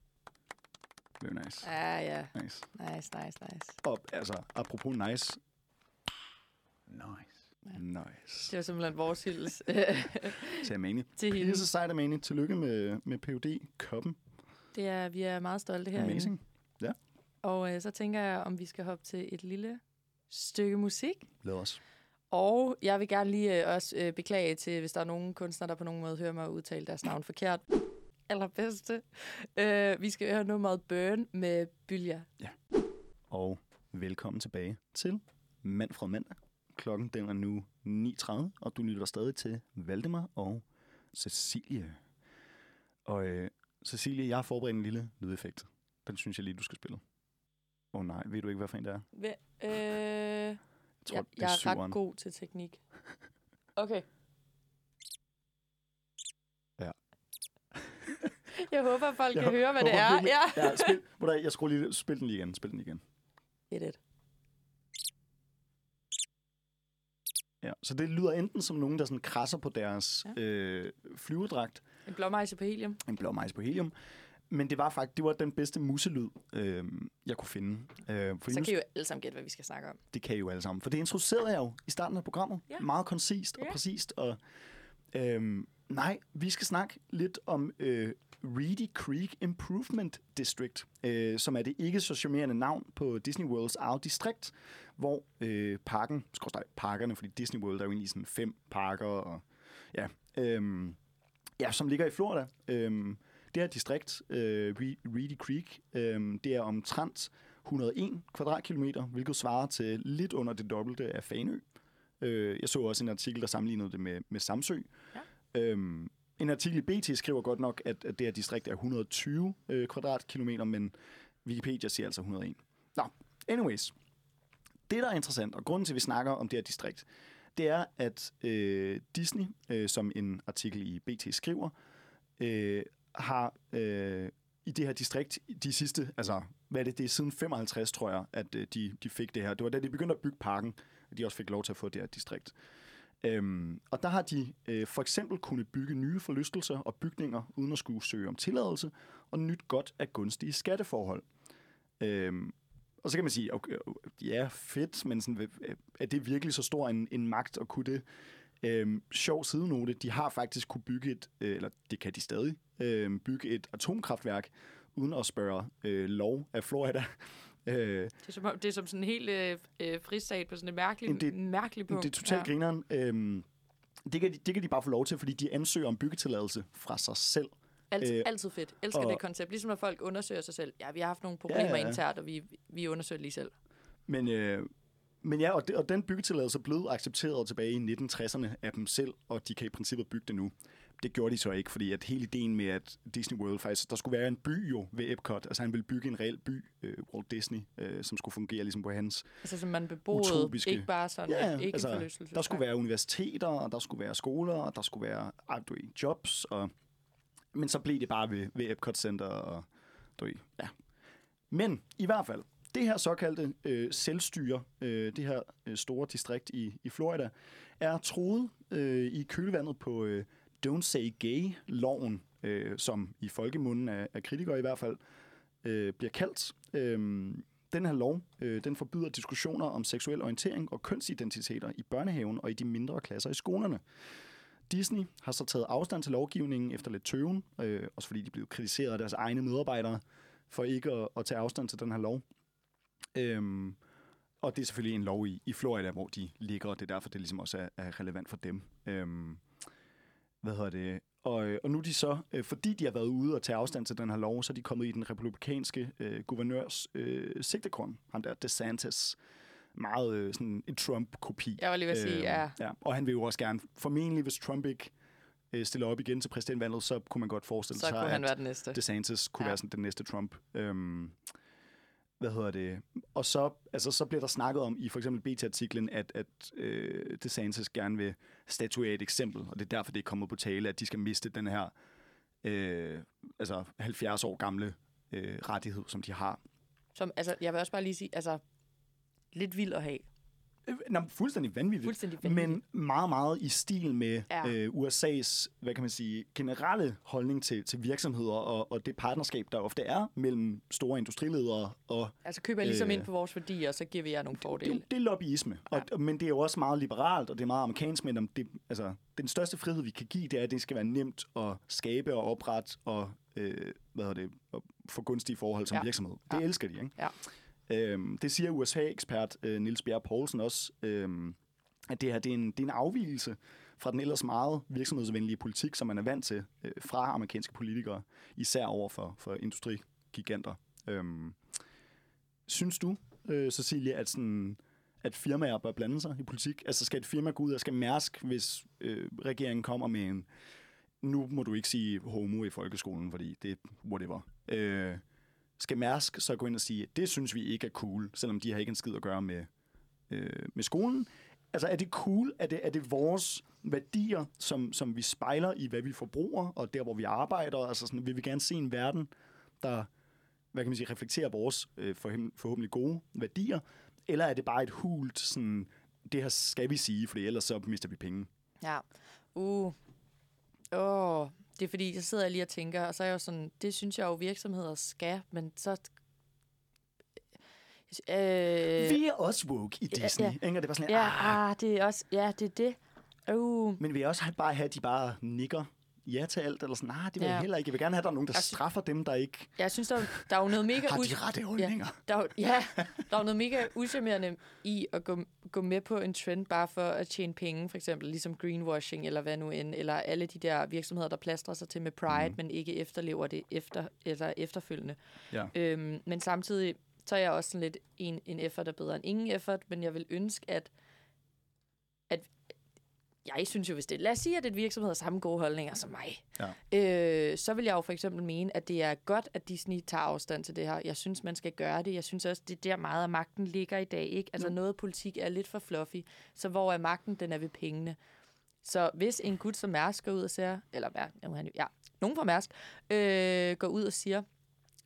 Very nice. Ja, ja. Nice. Nice, nice, nice. Og altså, apropos nice. Nice. Nice. Det var simpelthen vores hyldest Til Amani. til Det hende. er så sejt, Amani. Tillykke med, med PUD koppen Det er, vi er meget stolte herinde. Amazing. Og øh, så tænker jeg, om vi skal hoppe til et lille stykke musik. Lad os. Og jeg vil gerne lige øh, også øh, beklage til, hvis der er nogen kunstnere, der på nogen måde hører mig udtale deres navn forkert. Allerbedste. Øh, vi skal høre nummeret Burn med Bylja. Og velkommen tilbage til Manfred Mandag. Klokken den er nu 9.30, og du lytter stadig til Valdemar og Cecilie. Og øh, Cecilie, jeg har forberedt en lille lydeffekt. Den synes jeg lige, du skal spille. Åh oh, nej, ved du ikke, hvad for en det er? Ve- øh, Jeg tror, jeg, det jeg er er syveren. ret god til teknik. Okay. Ja. jeg håber, folk Jeg kan høre, hvad det er. Ja. ja spil, jeg skruer lige, spil den lige igen. Spil den igen. 1-1. Ja, så det lyder enten som nogen, der sådan krasser på deres Ja. øh, flyvedragt, En blåmejse på helium. en blå majs på helium, men det var faktisk det var den bedste muselyd, øh, jeg kunne finde. Øh, fordi Så kan I jo alle sammen gætte, hvad vi skal snakke om. det kan I jo alle sammen. For det introducerede jeg jo i starten af programmet. Ja. Meget koncist og Ja. præcist. Og, øh, nej, vi skal snakke lidt om øh, Reedy Creek Improvement District, øh, som er det ikke så charmerende navn på Disney Worlds eget distrikt, hvor øh, parken, skorstræk parkerne, fordi Disney World er jo egentlig sådan fem parker, og ja, øh, ja som ligger i Florida. Øh, det her distrikt, øh, Re- Reedy Creek, øh, det er omtrent 101 kvadratkilometer, hvilket svarer til lidt under det dobbelte af Fanø. Øh, jeg så også en artikel, der sammenlignede det med, med Samsø. Ja. Øhm, en artikel i BT skriver godt nok, at, at det her distrikt er 120 øh, kvadratkilometer, men Wikipedia siger altså 101. Nå, anyways. Det, der er interessant, og grunden til, at vi snakker om det her distrikt, det er, at øh, Disney, øh, som en artikel i BT skriver, øh, har øh, i det her distrikt de sidste, altså hvad er det, det er siden 55, tror jeg, at øh, de, de fik det her. Det var da de begyndte at bygge parken, at de også fik lov til at få det her distrikt. Øhm, og der har de øh, for eksempel kunnet bygge nye forlystelser og bygninger, uden at skulle søge om tilladelse, og nyt godt af gunstige skatteforhold. Øhm, og så kan man sige, okay, ja, fedt, men sådan, øh, er det virkelig så stor en, en magt at kunne det? Øhm, sjov sidenote, de har faktisk kunne bygge et, øh, eller det kan de stadig, øh, bygge et atomkraftværk, uden at spørge øh, lov af Florida. øh, Det er som, om- det er som sådan en helt øh, øh, fristat på sådan en mærkelig, det- mærkelig punkt. det er totalt ja. grineren. Øhm, det, kan de, det kan de bare få lov til, fordi de ansøger om byggetilladelse fra sig selv. Altid, Øh, altid fedt. Elsker og- det koncept. Ligesom når folk undersøger sig selv. Ja, vi har haft nogle problemer Ja, ja, ja. internt, og vi, vi undersøger lige selv. Men, øh, men ja, og, det, og den byggetilladelse blev accepteret tilbage i 1960'erne af dem selv, og de kan i princippet bygge det nu. Det gjorde de så ikke, fordi at hele ideen med, at Disney World faktisk, der skulle være en by jo ved Epcot, altså han ville bygge en reel by, øh, Walt Disney, øh, som skulle fungere ligesom på hans. Altså, som man beboede. Utopiske. Ikke bare sådan, Ja, ikke altså, en. Der skulle være universiteter, og der skulle være skoler, og der skulle være jobs, og, men så blev det bare ved, ved Epcot Center, og du ved, ja. Men i hvert fald, det her såkaldte øh, selvstyre, øh, det her øh, store distrikt i, i Florida, er troet øh, i kølvandet på øh, Don't Say Gay-loven, øh, som i folkemunden af, af kritikere i hvert fald øh, bliver kaldt. Øh, den her lov, øh, den forbyder diskussioner om seksuel orientering og kønsidentiteter i børnehaven og i de mindre klasser i skolerne. Disney har så taget afstand til lovgivningen efter lidt tøven, øh, også fordi de blev kritiseret af deres egne medarbejdere for ikke at, at tage afstand til den her lov. Øhm, og det er selvfølgelig en lov i, i Florida, hvor de ligger, og det er derfor, det ligesom også er, er relevant for dem. Øhm, hvad hedder det? Og, øh, og nu er de så, øh, fordi de har været ude og tage afstand til den her lov, så er de kommet i den republikanske øh, guvernørs øh, sigtekorn, ham der DeSantis. Meget øh, sådan en Trump-kopi. Jeg var lige ved at sige, Øh, ja. ja. Og han vil jo også gerne, formentlig hvis Trump ikke øh, stiller op igen til præsidentvalget, så kunne man godt forestille Så sig, kunne han at være den næste. DeSantis kunne Ja. ja. være sådan den næste Trump. Øhm, hvad hedder det? Og så, altså, så bliver der snakket om i for eksempel BT-artiklen, at, at øh, DeSantis gerne vil statuere et eksempel, og det er derfor, det er kommet på tale, at de skal miste den her øh, altså 70 år gamle øh, rettighed, som de har. Som, altså, jeg vil også bare lige sige, altså, lidt vild at have. Øh, Nå, fuldstændig vanvittigt. Fuldstændig vanvittigt. Men meget, meget i stil med Ja. øh, USA's, hvad kan man sige, generelle holdning til, til virksomheder og, og det partnerskab, der ofte er mellem store industriledere og Altså, køber jeg ligesom Øh, ind på vores værdier, så giver vi jer nogle fordele. det, det er lobbyisme. Ja. Og, men det er jo også meget liberalt, og det er meget amerikansk, men om det, altså, den største frihed, vi kan give, det er, at det skal være nemt at skabe og oprette og øh, hvad hedder det, at få gunstige forhold som Ja. virksomhed. Det ja. elsker de, ikke? Ja. Øhm, det siger USA-ekspert øh, Nils Bjerre Poulsen også, øhm, at det her det er, en, det er en afvielse fra den ellers meget virksomhedsvenlige politik, som man er vant til øh, fra amerikanske politikere, især over for, for industrigiganter. Øhm, synes du, øh, Cecilie, at, sådan, at firmaer bør blande sig i politik? Altså skal et firma gå ud og skal Mærsk, hvis øh, regeringen kommer med en nu må du ikke sige homo i folkeskolen, fordi det er whatever. Øh, skal Mærsk så gå ind og sige, det synes vi ikke er cool, selvom de har ikke en skid at gøre med, øh, med skolen? Altså er det cool? Er det, er det vores værdier, som, som vi spejler i, hvad vi forbruger, og der, hvor vi arbejder? Altså sådan, vil vi gerne se en verden, der hvad kan man sige, reflekterer vores øh, forhåbentlig, forhåbentlig gode værdier? Eller er det bare et hult, sådan, det her skal vi sige, for ellers så mister vi penge? Ja. Uh. Åh, oh det er fordi, jeg sidder lige og tænker, og så er jeg jo sådan, det synes jeg jo virksomheder skal, men så... Øh, Vi er også woke i ja, Disney. ja. Ikke? Og det er bare sådan, ja, ah, ah, det er også, ja, det er det. Uh. Men jeg også bare have, at de bare nikker ja til alt, eller sådan, nej, det vil ja. Ja. jeg heller ikke. Jeg vil gerne have, at der er nogen, der Jeg sy- straffer dem, der ikke Jeg synes, der, der er jo noget mega... har de rette holdninger. Der er, jo- ja, der er noget mega uschammerende i at gå, gå med på en trend bare for at tjene penge, for eksempel ligesom greenwashing eller hvad nu end, eller alle de der virksomheder, der plastrer sig til med Pride, mm. men ikke efterlever det efter, eller efterfølgende. Ja. Øhm, men samtidig så er jeg også sådan lidt en, en effort er bedre end ingen effort, men jeg vil ønske, at, at jeg synes jo, hvis det, lad os sige, at et virksomhed har samme gode holdninger som mig, Ja. øh, så vil jeg jo for eksempel mene, at det er godt, at Disney tager afstand til det her. Jeg synes, man skal gøre det. Jeg synes også, det er der meget af magten ligger i dag. Ikke? Altså Mm. noget politik er lidt for fluffy, så hvor er magten, den er ved pengene. Så hvis en gut som Mærsk går ud og siger, eller hvad, han ja, nogen fra Mærsk, øh, går ud og siger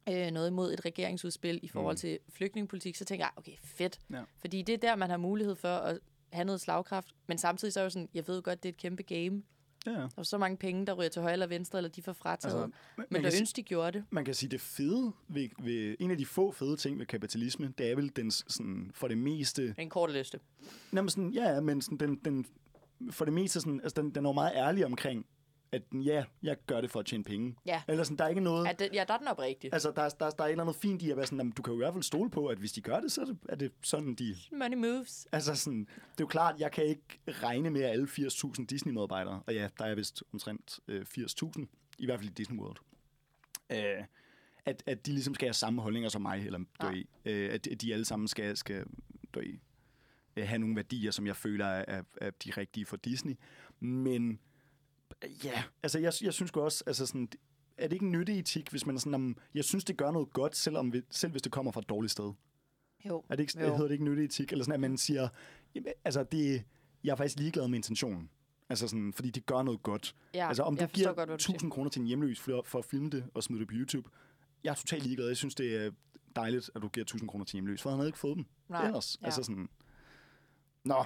øh, noget imod et regeringsudspil i forhold Mm. til flygtningepolitik, så tænker jeg, okay, fedt. Ja. Fordi det er der, man har mulighed for at have noget slagkraft. Men samtidig så er jo sådan, jeg ved godt, det er et kæmpe game. Ja, er så mange penge, der ryger til højre eller venstre, eller de får frataget. Altså, man, men der ønsker, de gjorde det. man kan sige, det fede ved, ved, en af de få fede ting ved kapitalisme, det er vel den sådan, for det meste, En kort liste. Jamen sådan, ja, ja, men sådan, den, den, for det meste, sådan, altså, den, den er jo meget ærlig omkring, at ja, jeg gør det for at tjene penge. Ja. Eller sådan, der er ikke noget... Ja, det, ja, der er den oprigtig. Altså, der, er- der, er- der er et eller andet fint i at være sådan, jamen, du kan jo i hvert fald stole på, at hvis de gør det, så er det, er det sådan, de... Money moves. Altså sådan, det er jo klart, jeg kan ikke regne med alle 80.000 Disney-medarbejdere, og ja, der er vist omtrent øh, 80.000, i hvert fald i Disney World, øh, at, at de ligesom skal have samme holdninger som mig, eller du Ja. ved, øh, at, at de alle sammen skal, skal du ved, øh, have nogle værdier, som jeg føler er, er, er de rigtige for Disney. Men ja, altså jeg, jeg synes jo også, altså sådan, er det ikke en nytteetik, hvis man er sådan, om, jeg synes, det gør noget godt, selvom, vi- selv hvis det kommer fra et dårligt sted? Jo. Er det ikke, Jo. hedder det ikke nytteetik? Eller sådan, at man siger, jamen, altså det, jeg er faktisk ligeglad med intentionen. Altså sådan, fordi det gør noget godt. Ja, altså om du giver godt, hvad du siger. 1000 kroner til en hjemløs for, for at filme det og smide det på YouTube, jeg er totalt ligeglad. Jeg synes, det er dejligt, at du giver 1000 kroner til en hjemløs, for han havde ikke fået dem Nej. ellers. Ja. Altså sådan, nå,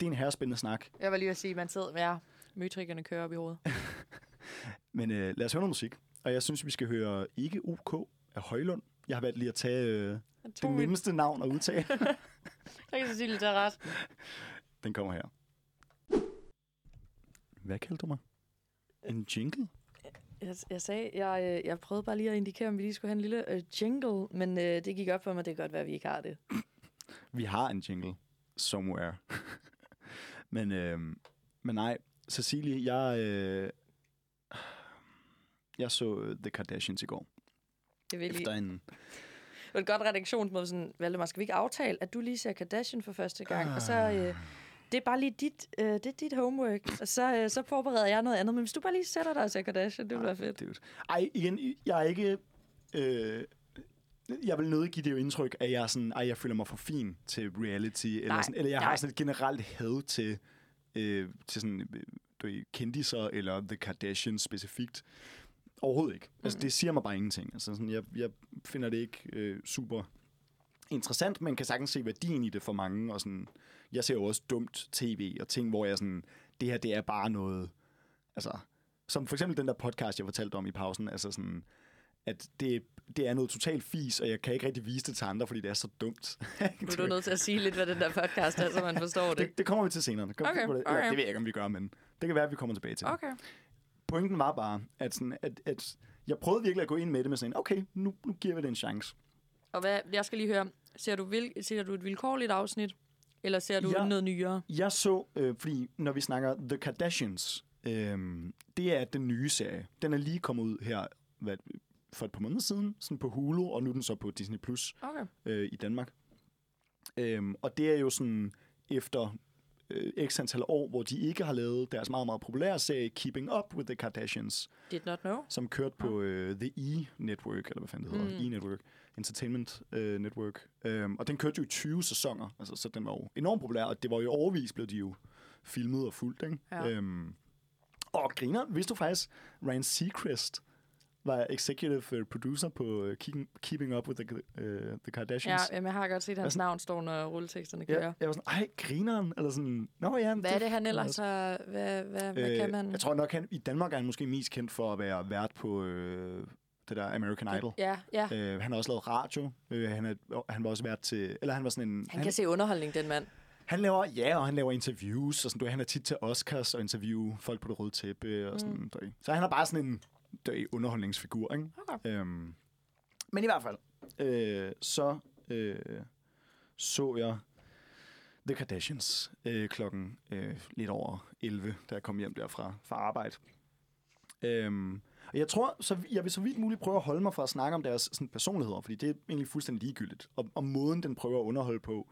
det er en herrespændende snak. Jeg var lige at sige, man sidder med ja, møtrikkerne kører op i hovedet. Men øh, lad os høre noget musik. Og jeg synes, vi skal høre Ikke OK af Højlund. Jeg har valgt lige at tage øh, det nemmeste navn at udtale. Så kan Cecilie tage ret. Den kommer her. Hvad kaldte du mig? En jingle? Jeg, jeg sagde, jeg, øh, jeg prøvede bare lige at indikere, om vi lige skulle have en lille øh, jingle, men øh, det gik op for mig, det kan godt være, at vi ikke har det. Vi har en jingle. Somewhere. men, øh, men nej, Cecilie, jeg, øh, jeg så øh, The Kardashians i går. Det vil. Efter en... Det var et godt redaktionsmåde, sådan, Valdemar, skal vi ikke aftale, at du lige ser Kardashian for første gang? Og så, øh, det er bare lige dit, øh, det er dit homework, og så, øh, så forbereder jeg noget andet. Men hvis du bare lige sætter dig og ser Kardashian, det ville være fedt. Dude. Ej, igen, jeg er ikke... Øh, jeg vil nødig give det jo indtryk, at jeg sådan, ej, jeg føler mig for fin til reality, eller, Nej, sådan, eller jeg nej. har sådan et generelt had til, øh, til sådan, øh, du ved, kendiser, eller The Kardashians specifikt. Overhovedet ikke. Altså, Mhm. det siger mig bare ingenting. Altså, sådan, jeg, jeg finder det ikke øh, super interessant, men kan sagtens se værdien i det for mange, og sådan, jeg ser jo også dumt tv, og ting, hvor jeg sådan, det her, det er bare noget, altså, som for eksempel den der podcast, jeg fortalte om i pausen, altså sådan, at det, det er noget totalt fis, og jeg kan ikke rigtig vise det til andre, fordi det er så dumt. Nu er du nødt til at sige lidt, hvad den der podcast er, så man forstår det. det, det kommer vi til senere. Kommer, Okay, eller, okay. det ved jeg ikke, om vi gør, men det kan være, at vi kommer tilbage til. det. Okay. Pointen var bare, at, sådan, at, at jeg prøvede virkelig at gå ind med det med sådan, okay, nu, nu giver vi det en chance. Og hvad, jeg skal lige høre, ser du, vil, ser du et vilkårligt afsnit, eller ser du Ja. noget nyere? Jeg så, øh, fordi når vi snakker The Kardashians, øh, det er den nye serie. Den er lige kommet ud her hvad, for et par måneder siden, sådan på Hulu, og nu er den så på Disney Plus Okay. øh, i Danmark. Øhm, og det er jo sådan efter øh, x antal år, hvor de ikke har lavet deres meget, meget populære serie Keeping Up with the Kardashians, Did not know. som kørte på øh, The E-Network, eller hvad fanden det hedder, Mm. E-Network, Entertainment øh, Network. Øhm, og den kørte jo i 20 sæsoner, altså, så den var jo enormt populær, og det var jo overvis, blev de jo filmet og fuldt, ikke? Ja. Øhm, og griner, vidste du faktisk, Ryan Seacrest var executive øh, producer på uh, Keeping, Up with the, uh, the Ja, Kardashians. jamen, jeg har godt set, hans navn står, når rulleteksterne kører. Ja, jeg var sådan, ej, grineren, eller sådan, nå ja. Hvad er det, han ellers har... Hvad, hvad, hvad Øh, kan man? Jeg tror nok, han, i Danmark er han måske mest kendt for at være vært på øh, det der American Idol. Ja, ja. Øh, han har også lavet radio. Øh, han, er, han var også vært til... Eller han var sådan en... Han kan se underholdning, den mand. Han laver, ja, og han laver interviews, og sådan, du han er tit til Oscars og interview folk på det røde tæppe, og sådan, mm. Så han er bare sådan en ved, underholdningsfigur, ikke? Okay. Øhm, men i hvert fald, øh, så øh, så jeg The Kardashians øh, klokken øh, lidt over 11, da jeg kom hjem derfra fra arbejde. Øhm, og jeg tror, så jeg vil så vidt muligt prøve at holde mig fra at snakke om deres sådan, personligheder, fordi det er egentlig fuldstændig ligegyldigt. Og, og måden, den prøver at underholde på,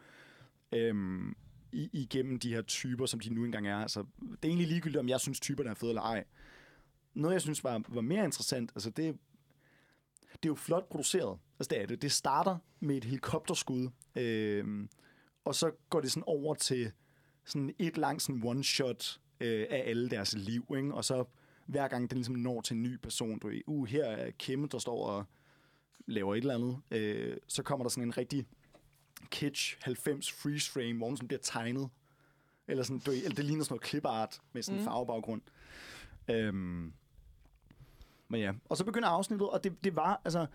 øhm, i, igennem de her typer, som de nu engang er. Altså, det er egentlig ligegyldigt, om jeg synes, typerne er fede eller ej. Noget, jeg synes var, var mere interessant, altså det, det er jo flot produceret. Altså det er det. Det starter med et helikopterskud, øhm, og så går det sådan over til sådan et langt sådan one-shot øh, af alle deres liv, ikke? Og så hver gang den ligesom når til en ny person, du ved, uh, her er Kim, der står og laver et eller andet, øh, så kommer der sådan en rigtig kitsch 90 freeze frame, hvor den sådan bliver tegnet. Eller, sådan, du eller det ligner sådan noget clipart med sådan en Mm. farvebaggrund. Øhm, men ja, og så begynder afsnittet, og det, det var, altså,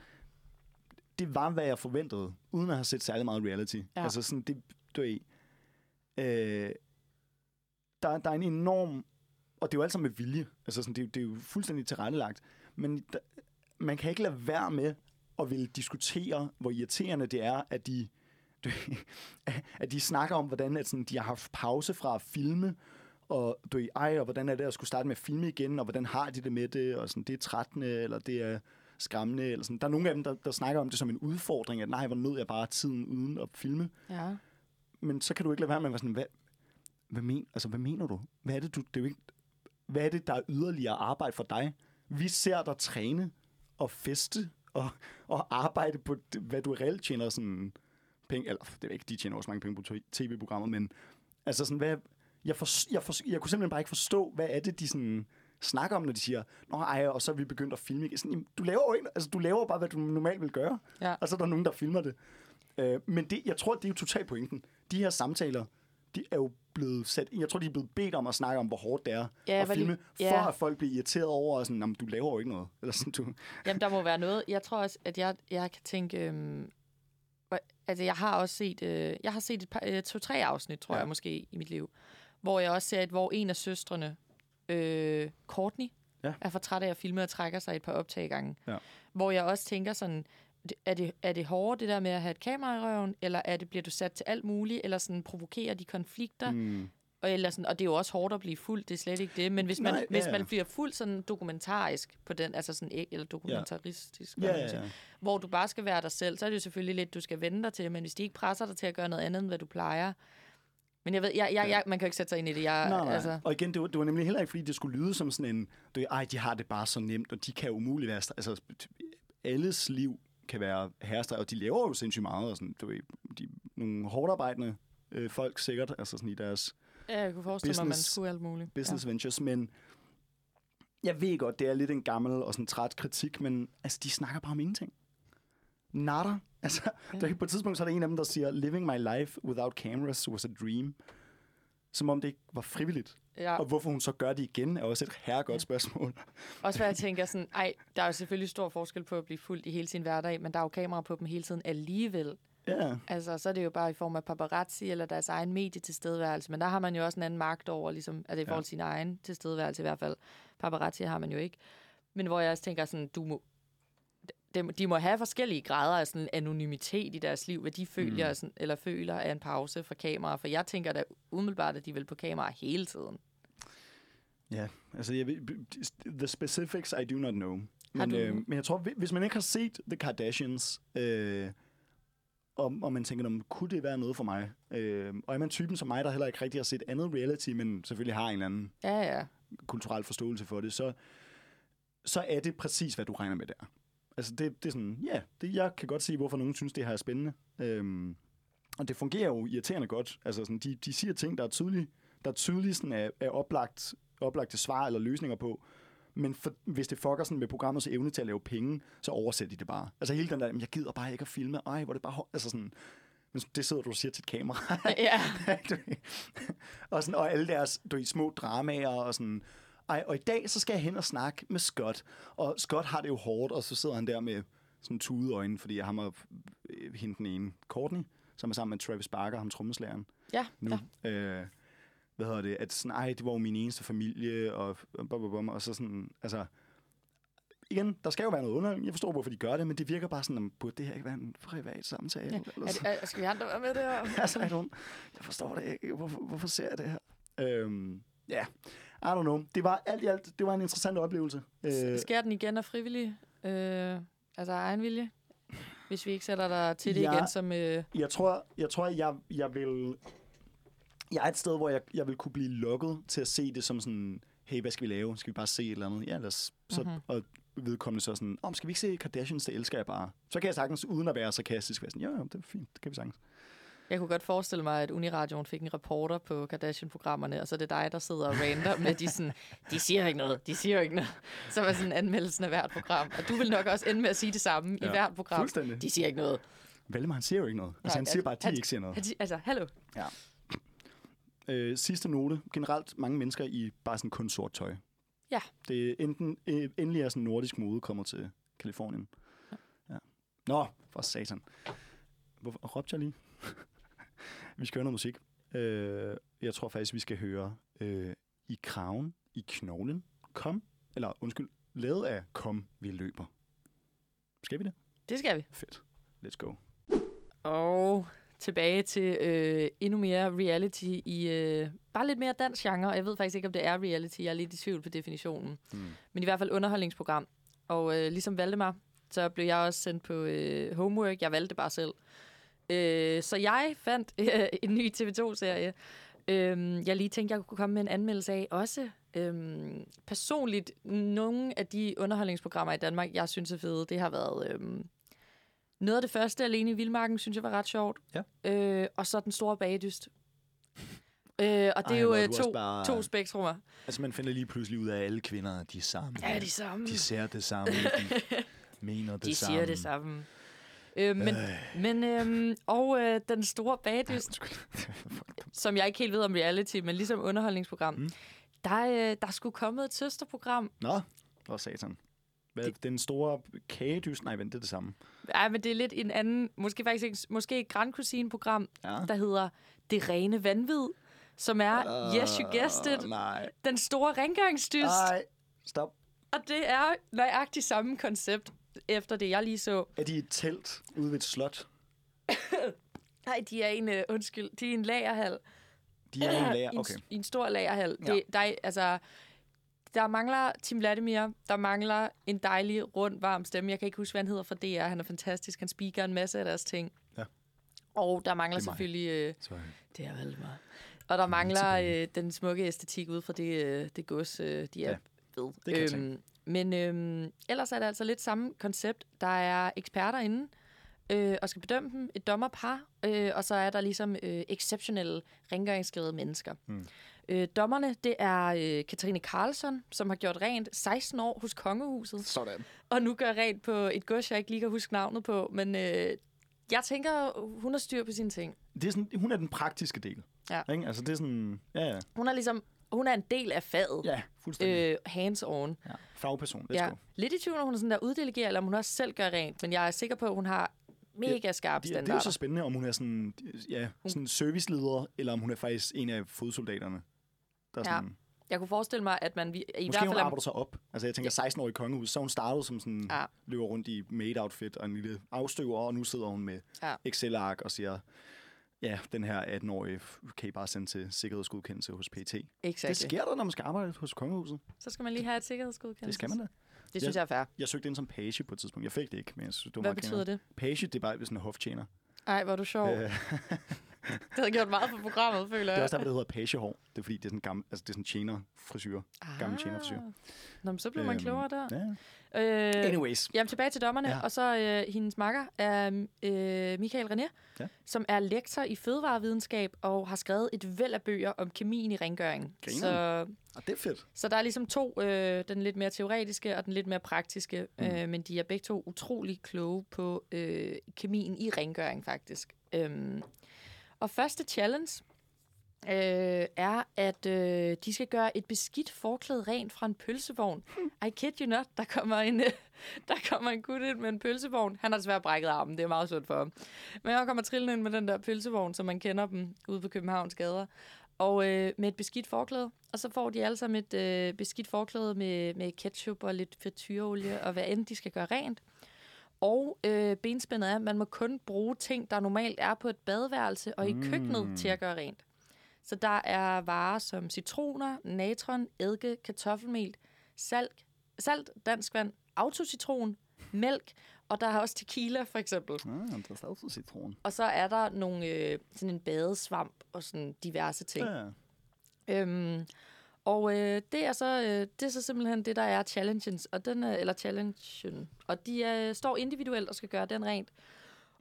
det var, hvad jeg forventede, uden at have set særlig meget reality. Ja. Altså sådan, det, du ved, øh, der, der er en enorm, og det er jo alt sammen med vilje, altså sådan, det, er jo- det er jo fuldstændig tilrettelagt, men der, man kan ikke lade være med at ville diskutere, hvor irriterende det er, at de, du, at de snakker om, hvordan at sådan, de har haft pause fra at filme, og du ved, ej, og hvordan er det at skulle starte med at filme igen, og hvordan har de det med det, og sådan, det er trættende, eller det er skræmmende, eller sådan. Der er nogle af dem, der, der snakker om det som en udfordring, at nej, hvor nød jeg bare tiden uden at filme. Ja. Men så kan du ikke lade være med at være sådan, hvad, hvad, men, altså, hvad mener du? Hvad er det, du, det er ikke, hvad er det, der er yderligere arbejde for dig? Vi ser dig træne og feste og, og arbejde på, hvad du reelt tjener sådan penge, eller det er ikke, de tjener også mange penge på tv-programmer, men altså sådan, hvad, jeg, for, jeg, for, jeg kunne simpelthen bare ikke forstå, hvad er det, de sådan snakker om, når de siger, Nå, ej, og så er vi begyndt at filme. igen." Sådan, jamen, du laver jo ikke, altså, du laver bare, hvad du normalt vil gøre, Ja. og så er der nogen, der filmer det. Øh, men det, jeg tror, det er jo totalt pointen. De her samtaler, de er jo blevet sat, jeg tror, de er blevet bedt om at snakke om, hvor hårdt det er Ja, at filme, for ja. at folk bliver irriteret over, og sådan, "Nå, men du laver jo ikke noget. Eller sådan, du, Jamen, der må være noget. Jeg tror også, at jeg, jeg kan tænke... Øhm, altså, jeg har også set... Øh, jeg har set et par, øh, to-tre afsnit, tror ja. jeg måske, i mit liv. Hvor jeg også ser, at hvor en af søstrene, øh, Courtney, Ja. er for træt af at filme og trækker sig et par optagegange. Ja. Hvor jeg også tænker sådan... Er det, er det hårdere, det der med at have et kamera i røven, eller er det, bliver du sat til alt muligt, eller sådan provokerer de konflikter? mm, Og, eller sådan, og det er jo også hårdt at blive fuld, det er slet ikke det. Men hvis man, Nej, Nej, hvis ja, man ja. bliver fuldt sådan dokumentarisk på den, altså sådan, ikke- eller dokumentaristisk, ja, ja, siger, ja. hvor du bare skal være dig selv, så er det jo selvfølgelig lidt, du skal vende dig til, men hvis de ikke presser dig til at gøre noget andet, end hvad du plejer. Men jeg ved, jeg, jeg, jeg, man kan jo ikke sætte sig ind i det. Jeg, Nej, nej. Altså. Og igen, det var, det var nemlig heller ikke, fordi det skulle lyde som sådan en, du ej, de har det bare så nemt, og de kan umuligt være, altså, alles liv kan være herrestræk, og de laver jo sindssygt meget, og sådan, du ved, de, nogle hårdt arbejdende øh, folk sikkert, altså sådan i deres ja, jeg kunne forestille mig, at man business- skulle alt muligt. business ja. ventures, men jeg ved godt, det er lidt en gammel og sådan træt kritik, men altså, de snakker bare om ingenting. Natter. Altså, ja. der, på et tidspunkt så er der en af dem, der siger, living my life without cameras was a dream. Som om det ikke var frivilligt. Ja. ja. Og hvorfor hun så gør det igen, er også et herregodt Ja. spørgsmål. Også hvad jeg tænker sådan, ej, der er jo selvfølgelig stor forskel på at blive fuldt i hele sin hverdag, men der er jo kamera på dem hele tiden alligevel. Ja, Altså, så er det jo bare i form af paparazzi eller deres egen medietilstedeværelse. Men der har man jo også en anden magt over, ligesom, altså i forhold til sin egen tilstedeværelse i hvert fald. Paparazzi har man jo ikke. Men hvor jeg også tænker sådan, du må, de må have forskellige grader af sådan anonymitet i deres liv, hvad de føler, mm. sådan, eller føler af en pause fra kamera. For jeg tænker da umiddelbart, at de vil på kamera hele tiden. ja. Altså, jeg the specifics I do not know. Men, øh, men jeg tror, hvi- hvis man ikke har set The Kardashians, øh, og, og man tænker, "Nå, kunne det være noget for mig? Øh, og er man typen som mig, der heller ikke rigtig har set andet reality, men selvfølgelig har en eller anden Ja, ja. kulturel forståelse for det, så, så er det præcis, hvad du regner med der. Altså det, det er sådan, ja, det, jeg kan godt se, hvorfor nogen synes, det her er spændende. Øhm, og det fungerer jo irriterende godt. Altså sådan, de, de siger ting, der er tydelige, der er tydelige sådan, er, er oplagt, oplagte svar eller løsninger på. Men for, hvis det fucker sådan med programmets evne til at lave penge, så oversætter de det bare. Altså hele den der, "Jamen, jeg gider bare ikke at filme. Ej, hvor det bare... hår-" Altså sådan, men det sidder du og siger til et kamera. ja. Og, sådan, og alle deres du små dramaer og sådan... Ej, og i dag, så skal jeg hen og snakke med Scott. Og Scott har det jo hårdt, og så sidder han der med sådan tude øjne, fordi ham og øh, hende den ene, Courtney, som er sammen med Travis Barker, ham trommeslageren Ja, nu. ja. Øh, hvad hedder det? At sådan, ej, det var jo min eneste familie, og, bum, bum, bum, og så sådan, altså... Igen, der skal jo være noget underholdning. Jeg forstår, hvorfor de gør det, men det virker bare sådan, at burde det her ikke være en privat samtale? Ja. Eller Er, sådan. er, skal vi andre være med det her? altså, don't, jeg forstår det ikke. Hvorfor, hvorfor ser jeg det her? Øhm, ja, I don't know. Det var alt i alt, det var en interessant oplevelse. Øh, Sker den igen af frivillig? Øh, altså af egen vilje? Hvis vi ikke sætter dig til det Ja. igen som... Øh, jeg tror, jeg, tror jeg, jeg vil... Jeg er et sted, hvor jeg, jeg vil kunne blive lukket til at se det som sådan, hey, hvad skal vi lave? Skal vi bare se et eller andet? Ja, lad os, så, Mhm. og vedkommende så sådan, om skal vi ikke se Kardashians, det elsker jeg bare. Så kan jeg sagtens, uden at være sarkastisk, være sådan, ja, ja, det er fint, det kan vi sagtens. Jeg kunne godt forestille mig, at Uniradioen fik en reporter på Kardashian-programmerne, og så er det dig, der sidder og rander med de sådan, de siger ikke noget, de siger ikke noget. Så var sådan anmeldelsen af hvert program. Og du vil nok også ende med at sige det samme ja. Ja, i hvert program. Fuldstændig. De siger ikke noget. Valdemar, han siger jo ikke noget. Altså, Nej, han siger bare, at de han- ikke siger noget. Han Altså, hallo. Øh, sidste note. Generelt mange mennesker i bare sådan kun sort tøj. Ja. Det er enten, øh, endelig er sådan nordisk mode kommer til Kalifornien. Ja. Nå, for satan. Hvorfor råbte jeg lige? vi skal høre noget musik. Øh, jeg tror faktisk, vi skal høre øh, I kraven, i knoglen, kom, eller undskyld, lavet af kom, vi løber. Skal vi det? Det skal vi. Fedt. Let's go. Og tilbage til øh, endnu mere reality i øh, bare lidt mere dansk genre. Jeg ved faktisk ikke, om det er reality. Jeg er lidt i tvivl på definitionen. Mm. Men i hvert fald underholdningsprogram. Og øh, ligesom Valdemar, så blev jeg også sendt på øh, homework. Jeg valgte det bare selv. Øh, så jeg fandt øh, en ny TV2-serie, øh, jeg lige tænkte, jeg kunne komme med en anmeldelse af. Også øh, personligt, nogle af de underholdningsprogrammer i Danmark, jeg synes er fede, det har været... Øh, noget af det første, alene i Vildmarken, synes jeg var ret sjovt. Ja. Øh, og så den store bagdyst. Øh, og det Ej, er jo øh, to, bare- to spektrummer. Altså, man finder lige pludselig ud af, at alle kvinder er de samme. Ja, de samme. De ser det samme. De mener det De samme. siger det samme. Øh, men, men øhm, og øh, den store bagdyst, som jeg ikke helt ved om reality, men ligesom underholdningsprogram, Mm. der, øh, der skulle komme et søsterprogram. Nå, for satan. Hvad, det... Den store kagedys? Nej, vent, det er det samme. Ej, men det er lidt en anden, måske faktisk ikke, måske et Grand Cuisine-program, Ja. der hedder Det Rene Vanvid, som er, uh, yes you guessed it, Nej. den store rengøringsdyst. Nej, stop. Og det er nøjagtigt samme koncept, efter det jeg lige så. Er de et telt ude ved et slot? Nej, de er en, uh, undskyld, de er en lagerhal. De er en lager. I en, Okay. I en stor lagerhal. Ja. Det, der, er, altså, der mangler Tim Vladimir, der mangler en dejlig, rund, varm stemme. Jeg kan ikke huske, hvad han hedder for DR. Han er fantastisk. Han speaker en masse af deres ting. Ja. Og der mangler er mig. selvfølgelig... Øh, Sorry. det er vel meget. Og der mangler øh, den smukke æstetik ud fra det, øh, det gods, øh, de er Ja, ved. det kan jeg tænke. Men øhm, ellers er det altså lidt samme koncept. Der er eksperter inde øh, og skal bedømme dem, et dommerpar, øh, og så er der ligesom øh, exceptionelle rengøringsglade mennesker. Mm. Øh, dommerne, det er øh, Katrine Karlsson, som har gjort rent 16 år hos Kongehuset, Sådan. og nu gør rent på et gods, jeg ikke lige kan huske navnet på, men øh, jeg tænker, hun har styr på sine ting. Det er sådan, hun er den praktiske del. Ja. Ikke? Altså, det er sådan... Ja, ja. Hun er ligesom, hun er en del af faget. Ja, fuldstændig. Øh, hands-on. Ja. Fagperson. Let's Ja. Lidt i tvivl, om hun er sådan der uddelegerer, eller om hun også selv gør rent. Men jeg er sikker på, at hun har mega skarpe Det, det er jo standarder. så spændende, om hun er sådan, ja, sådan serviceleder, eller om hun er faktisk en af fodsoldaterne. Der er Ja. sådan, Jeg kunne forestille mig, at man i Måske hvert fald... hun er- arbejder sig op. Altså jeg tænker 16-årig kongehus, så hun startede som sådan, Ja. løber rundt i maid-outfit og en lille afstøver, og nu sidder hun med Ja. Excel-ark og siger, ja, den her 18-årige kan I bare sende til sikkerhedsgodkendelse hos PT. Det Exactly. sker der, når man skal arbejde hos kongehuset. Så skal man lige have et sikkerhedsgodkendelse. Det skal man da. Det synes jeg er fair. Jeg søgte ind som page på et tidspunkt. Jeg fik det ikke, men jeg synes, det var Hvad betyder grineren. det? Page, det er bare sådan en hoftjener. Ej, hvor er du sjov. Øh, Det havde gjort meget for programmet, føler det er jeg. også derfor, det hedder pagehår. Det er fordi, det er sådan gammel, altså det er sådan tjener frisyr. gammel tjenerfrisyr. Ah. Nå, men så blev man Øhm, klogere der. Ja. Øh, Anyways. Jamen tilbage til dommerne, Ja. og så øh, hendes makker er øh, Michael René, Ja. som er lektor i fødevarevidenskab og har skrevet et væld af bøger om kemien i rengøring. Grineren. Så, Og det er fedt. så der er ligesom to, øh, den lidt mere teoretiske og den lidt mere praktiske, mm. øh, men de er begge to utrolig kloge på øh, kemien i rengøring faktisk. Øhm, og første challenge, øh, er, at øh, de skal gøre et beskidt forklæde rent fra en pølsevogn. I kid you not, der kommer en, øh, der kommer en gut ind med en pølsevogn. Han har desværre brækket armen, det er meget sundt for ham. Men han kommer trillende ind med den der pølsevogn, som man kender dem ude på Københavns gader. Og øh, med et beskidt forklæde. Og så får de alle sammen et øh, beskidt forklæde med, med ketchup og lidt frityreolie og hvad end de skal gøre rent. Og øh, benspændet er, at man må kun bruge ting, der normalt er på et badeværelse og i køkkenet til at gøre rent. Så der er varer som citroner, natron, eddike, kartoffelmel, salt, salt dansk vand, autocitron, mælk, og der er også tequila for eksempel. Ah, der er også citron. Og så er der nogle, øh, sådan en badesvamp og sådan diverse ting. Ja. Øhm, og øh, det, er så, øh, det er så simpelthen det, der er challenges, og den, er, eller challengen. Og de øh, står individuelt og skal gøre den rent.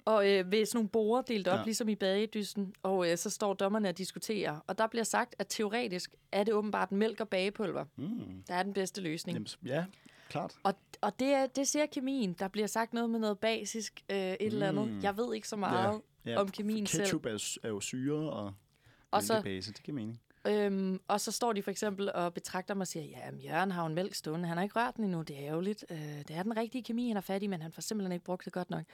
Og øh, ved sådan nogle borer delt op, Ja. ja. ligesom i bagedysten, og øh, så står dommerne og diskuterer. Og der bliver sagt, at teoretisk er det åbenbart mælk og bagepulver, Mm. der er den bedste løsning. Jamen, ja, klart. Og, og det, er, det siger kemien. Der bliver sagt noget med noget basisk, øh, et mm. eller andet. Jeg ved ikke så meget Ja, om kemien selv. Ketchup er, er jo syre, og, Og så, base, det giver mening. Øhm, og så står de for eksempel og betragter mig og siger, ja, Jørgen har jo en mælk stående, han har ikke rørt den endnu, det er ærgerligt. Øh, det er den rigtige kemi, han er fat i, men han får simpelthen ikke brugt det godt nok.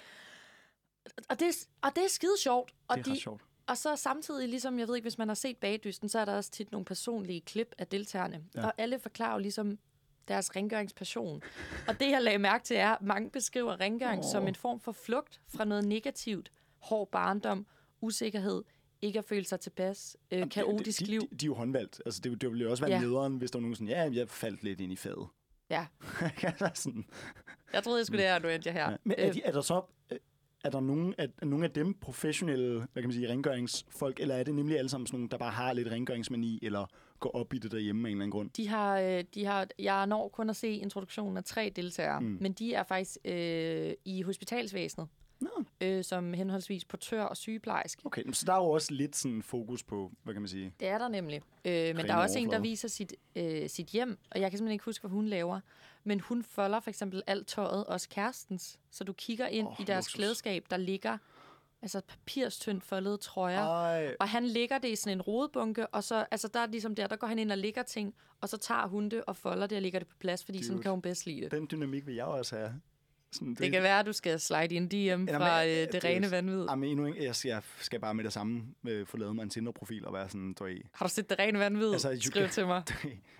Og det, er- og det er skide sjovt. Og, Det er de, sjovt. og så samtidig, ligesom jeg ved ikke, hvis man har set bagdysten, så er der også tit nogle personlige klip af deltagerne. Ja. Og alle forklarer jo ligesom deres rengøringspassion. og det, jeg lagde mærke til, er, at mange beskriver rengøring oh. som en form for flugt fra noget negativt. Hård barndom, usikkerhed, ikke at føle sig tilpas, øh, kaotisk de, liv. De, de, er jo håndvalgt. Altså, det, det ville jo også være Ja. nederen, hvis der var nogen sådan, ja, jeg faldt lidt ind i fadet. Ja. Altså sådan, Jeg troede, jeg skulle lære, at du endte jeg her. ja. Men er, Øh, de, er der så... Er der nogen, er, er nogen af dem professionelle, hvad kan man sige, rengøringsfolk, eller er det nemlig alle sammen sådan nogle, der bare har lidt rengøringsmani, eller går op i det derhjemme af en eller anden grund? De har, øh, de har, jeg når kun at se introduktionen af tre deltagere, mm. men de er faktisk øh, i hospitalsvæsenet, Nå, øh, som henholdsvis portør og sygeplejerske. okay. Så der er jo også lidt sådan fokus på, hvad kan man sige? Det er der nemlig. Øh, men der er også en, der overflade. viser sit, øh, sit hjem, og jeg kan simpelthen ikke huske, hvad hun laver. Men hun folder for eksempel alt tøjet, også kærestens. Så du kigger ind oh, i deres luksus. klædeskab, der ligger altså papirstyndt foldede trøjer. Ej, Og han ligger det i sådan en rodebunke, og så, altså der er ligesom der, der går han ind og ligger ting, og så tager hun det og folder det og lægger det på plads, fordi sådan Dude. kan hun bedst lide det. den dynamik vil jeg også have. Sådan, Det kan være, at du skal slide i en DM men, fra øh, det det- rene vanvid. Jamen, endnu ikke. Jeg skal, jeg skal bare med det samme øh, få lavet mig en Tinder-profil og være sådan, du Har du set det rene vanvid? Altså, Altså, Skriv can- til mig.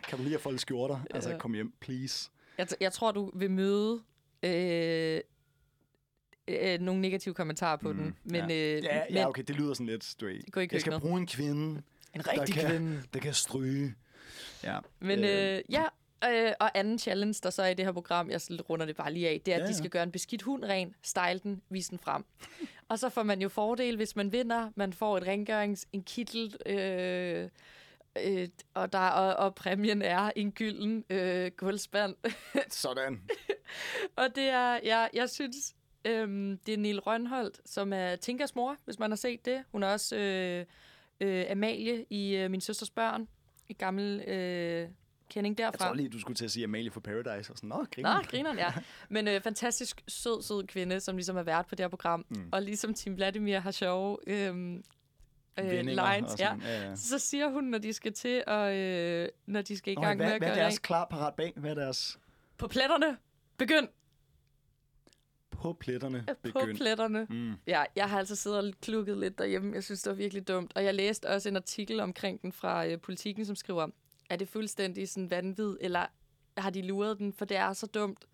kan du lige have foldet skjorter? Altså, Ja. kom hjem, please. Jeg, jeg tror, du vil møde øh, øh, nogle negative kommentarer på Mm, den. Men, ja. øh, Ja, ja, okay, det lyder sådan lidt, gå i Jeg skal bruge en kvinde, En der rigtig kan- kvinde. der kan stryge. Ja. Men Øh, øh, ja, øh, og anden challenge, der så er i det her program, jeg runder det bare lige af, det er, at Ja, ja, de ja. skal gøre en beskidt hund ren, style den, vise den frem. og så får man jo fordel, hvis man vinder. Man får et rengørings, en kittel, øh, øh, og, der, og, og præmien er en gylden øh, gulvspand. Sådan. og det er, jeg, jeg synes, øhm, det er Neil Rønholdt, som er Tinkers mor, hvis man har set det. Hun er også øh, øh, Amalie i øh, Min Søsters Børn, i gammel øh, kending Jeg derfra. tror lige, du skulle til at sige Amalie for Paradise. Og sådan, Nå, griner. Nå, grineren, ja. Men øh, fantastisk sød, sød kvinde, som ligesom er vært på det her program. Mm. Og ligesom Tim Vladimir har sjove øhm, øh, Vendinger lines. og Ja. sådan. Ja, ja. Så siger hun, når de skal til, og øh, når de skal i Nå, gang hvad, med at hvad er gøre deres rent. klar parat bag? Hvad er deres På pletterne. Begynd. på pletterne På begynd? pletterne. Mm. Ja, jeg har altså siddet og klukket lidt derhjemme. Jeg synes, det var virkelig dumt. Og jeg læste også en artikel omkring den fra øh, Politiken, som skriver, er det fuldstændig sådan vanvid, eller har de luret den, for det er så dumt.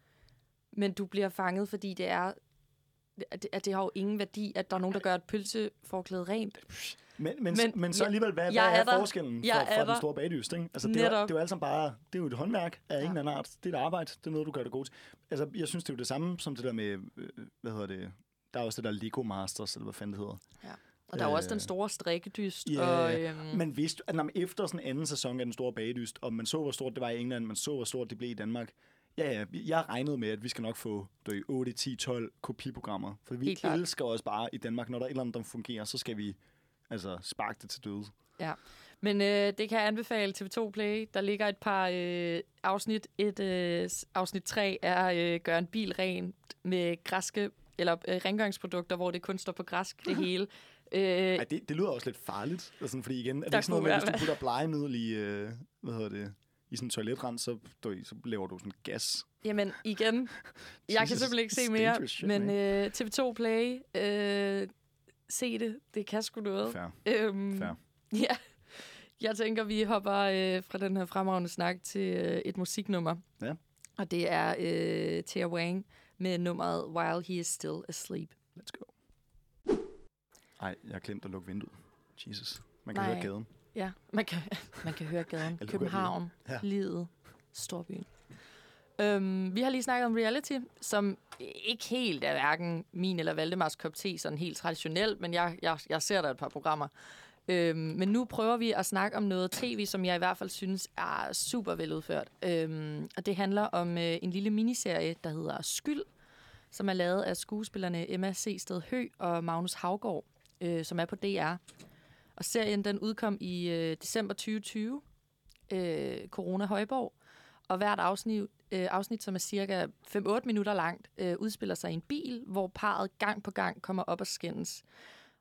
Men du bliver fanget, fordi det er at det, at det har jo ingen værdi, at der er nogen, der gør et pølseforklæde rent. Men, men, men, Men så alligevel, hvad, hvad er, er forskellen er fra den store bagdyst? Ikke? Altså, det, er, det er jo alt sammen bare, det er jo et håndværk af ja. Ja. ingen anden art. Det er et arbejde, det er noget, du gør det godt. Altså, jeg synes, det er jo det samme som det der med, øh, hvad hedder det, der er også det der Lego Masters, eller hvad fanden det hedder. Og der er jo også Øh, den store strikkedyst. ja, og, ja. øhm, Man vidste, at når efter sådan anden sæson af den store bagdyst, og man så, hvor stort det var i England, man så, hvor stort det blev i Danmark, ja, ja, jeg regnede med, at vi skal nok få du ved, 8, 10, 12 kopiprogrammer. For vi Helt klart. elsker også bare i Danmark, når der er et eller andet, der fungerer, så skal vi altså sparke det til døde. Men øh, det kan jeg anbefale TV2 Play. Der ligger et par øh, afsnit. Et øh, afsnit 3 er øh, gøre en bil ren med græske eller øh, rengøringsprodukter, hvor det kun står på græsk det hele. Øh, Ej, det, det lyder også lidt farligt. Altså, fordi igen, er det ikke sådan noget med, hvis du putter blegemiddel i, øh, hvad hedder det, i sådan en toiletrens, så, du, så laver du sådan gas. Jamen, igen, jeg kan simpelthen ikke se mere, shit, men øh, TV2 Play, øh, se det, det kan sgu noget. Fair. Øhm, Fair. Ja, jeg tænker, vi hopper øh, fra den her fremragende snak til øh, et musiknummer. Ja. Og det er øh, Thea Wang med nummeret While He Is Still Asleep. Let's go. Ej, jeg har glemt at lukke vinduet. Jesus. Man kan Nej. høre gaden. Ja, man kan, man kan høre gaden. København. Ja. livet, storbyen. Øhm, vi har lige snakket om reality, som ikke helt er hverken min eller Valdemars kop te, sådan helt traditionelt, men jeg, jeg, jeg ser der et par programmer. Øhm, men nu prøver vi at snakke om noget tv, som jeg i hvert fald synes er super veludført. Øhm, og det handler om øh, en lille miniserie, der hedder Skyld, som er lavet af skuespillerne Emma C. Sted Hø og Magnus Havgård, øh, som er på DR. Og serien den udkom i øh, december 2020, øh, Corona Højborg. Og hvert afsnit, øh, afsnit, som er cirka 5-8 minutter langt, øh, udspiller sig i en bil, hvor parret gang på gang kommer op og skændes.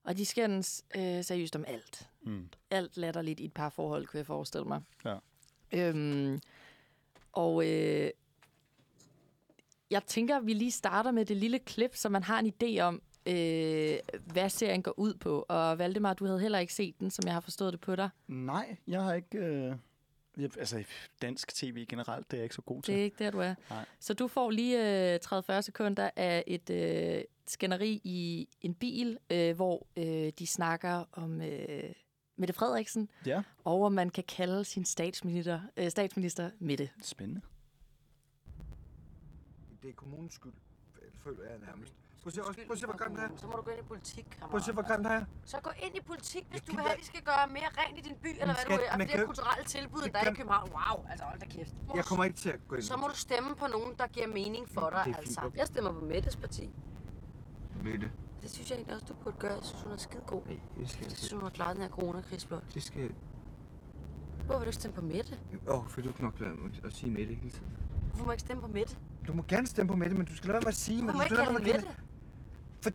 Og de skændes øh, seriøst om alt. Mm. Alt latterligt i et par forhold, kunne jeg forestille mig. Ja. Øhm, og øh, jeg tænker, at vi lige starter med det lille klip, så man har en idé om, øh, hvad serien går ud på. Og Valdemar, du havde heller ikke set den, som jeg har forstået det på dig. Nej, jeg har ikke... Øh, jeg, altså, dansk tv generelt, det er jeg ikke så god til. Det er ikke der, du er. Nej. Så du får lige øh, 30-40 sekunder af et øh, skænderi i en bil, øh, hvor øh, de snakker om øh, Mette Frederiksen, Ja, og om man kan kalde sin statsminister, øh, statsminister Mette. spændende. Det er kommunens skyld, føler jeg nærmest. Prøv at se, også, prøv at se hvor grimt det er. Så må du gå ind i politik, kammerat. Prøv at se, hvor grimt det er. Så gå ind i politik, hvis Jeg du vil have, at vi skal gøre mere rent i din by, eller hvad skal- du vil. Og flere kulturelle tilbud, der er i København. Wow, altså hold da kæft. Jeg kommer ikke til at gå ind. Så må du stemme på nogen, der giver mening for dig, altså. Jeg stemmer på Mettes parti. med det. Synes jeg egentlig også, du burde gøre. Jeg synes, hun er skide god. Nej, det skal Jeg synes, hun har klaret den her coronakris flot. Det skal... Hvorfor vil du ikke stemme på Mette? Åh, oh, for du kan nok lade mig at sige Mette hele tiden. Hvorfor må jeg ikke stemme på Mette? Du må gerne stemme på Mette, men du skal lade være med at sige, Hvorfor må jeg ikke kalde Mette?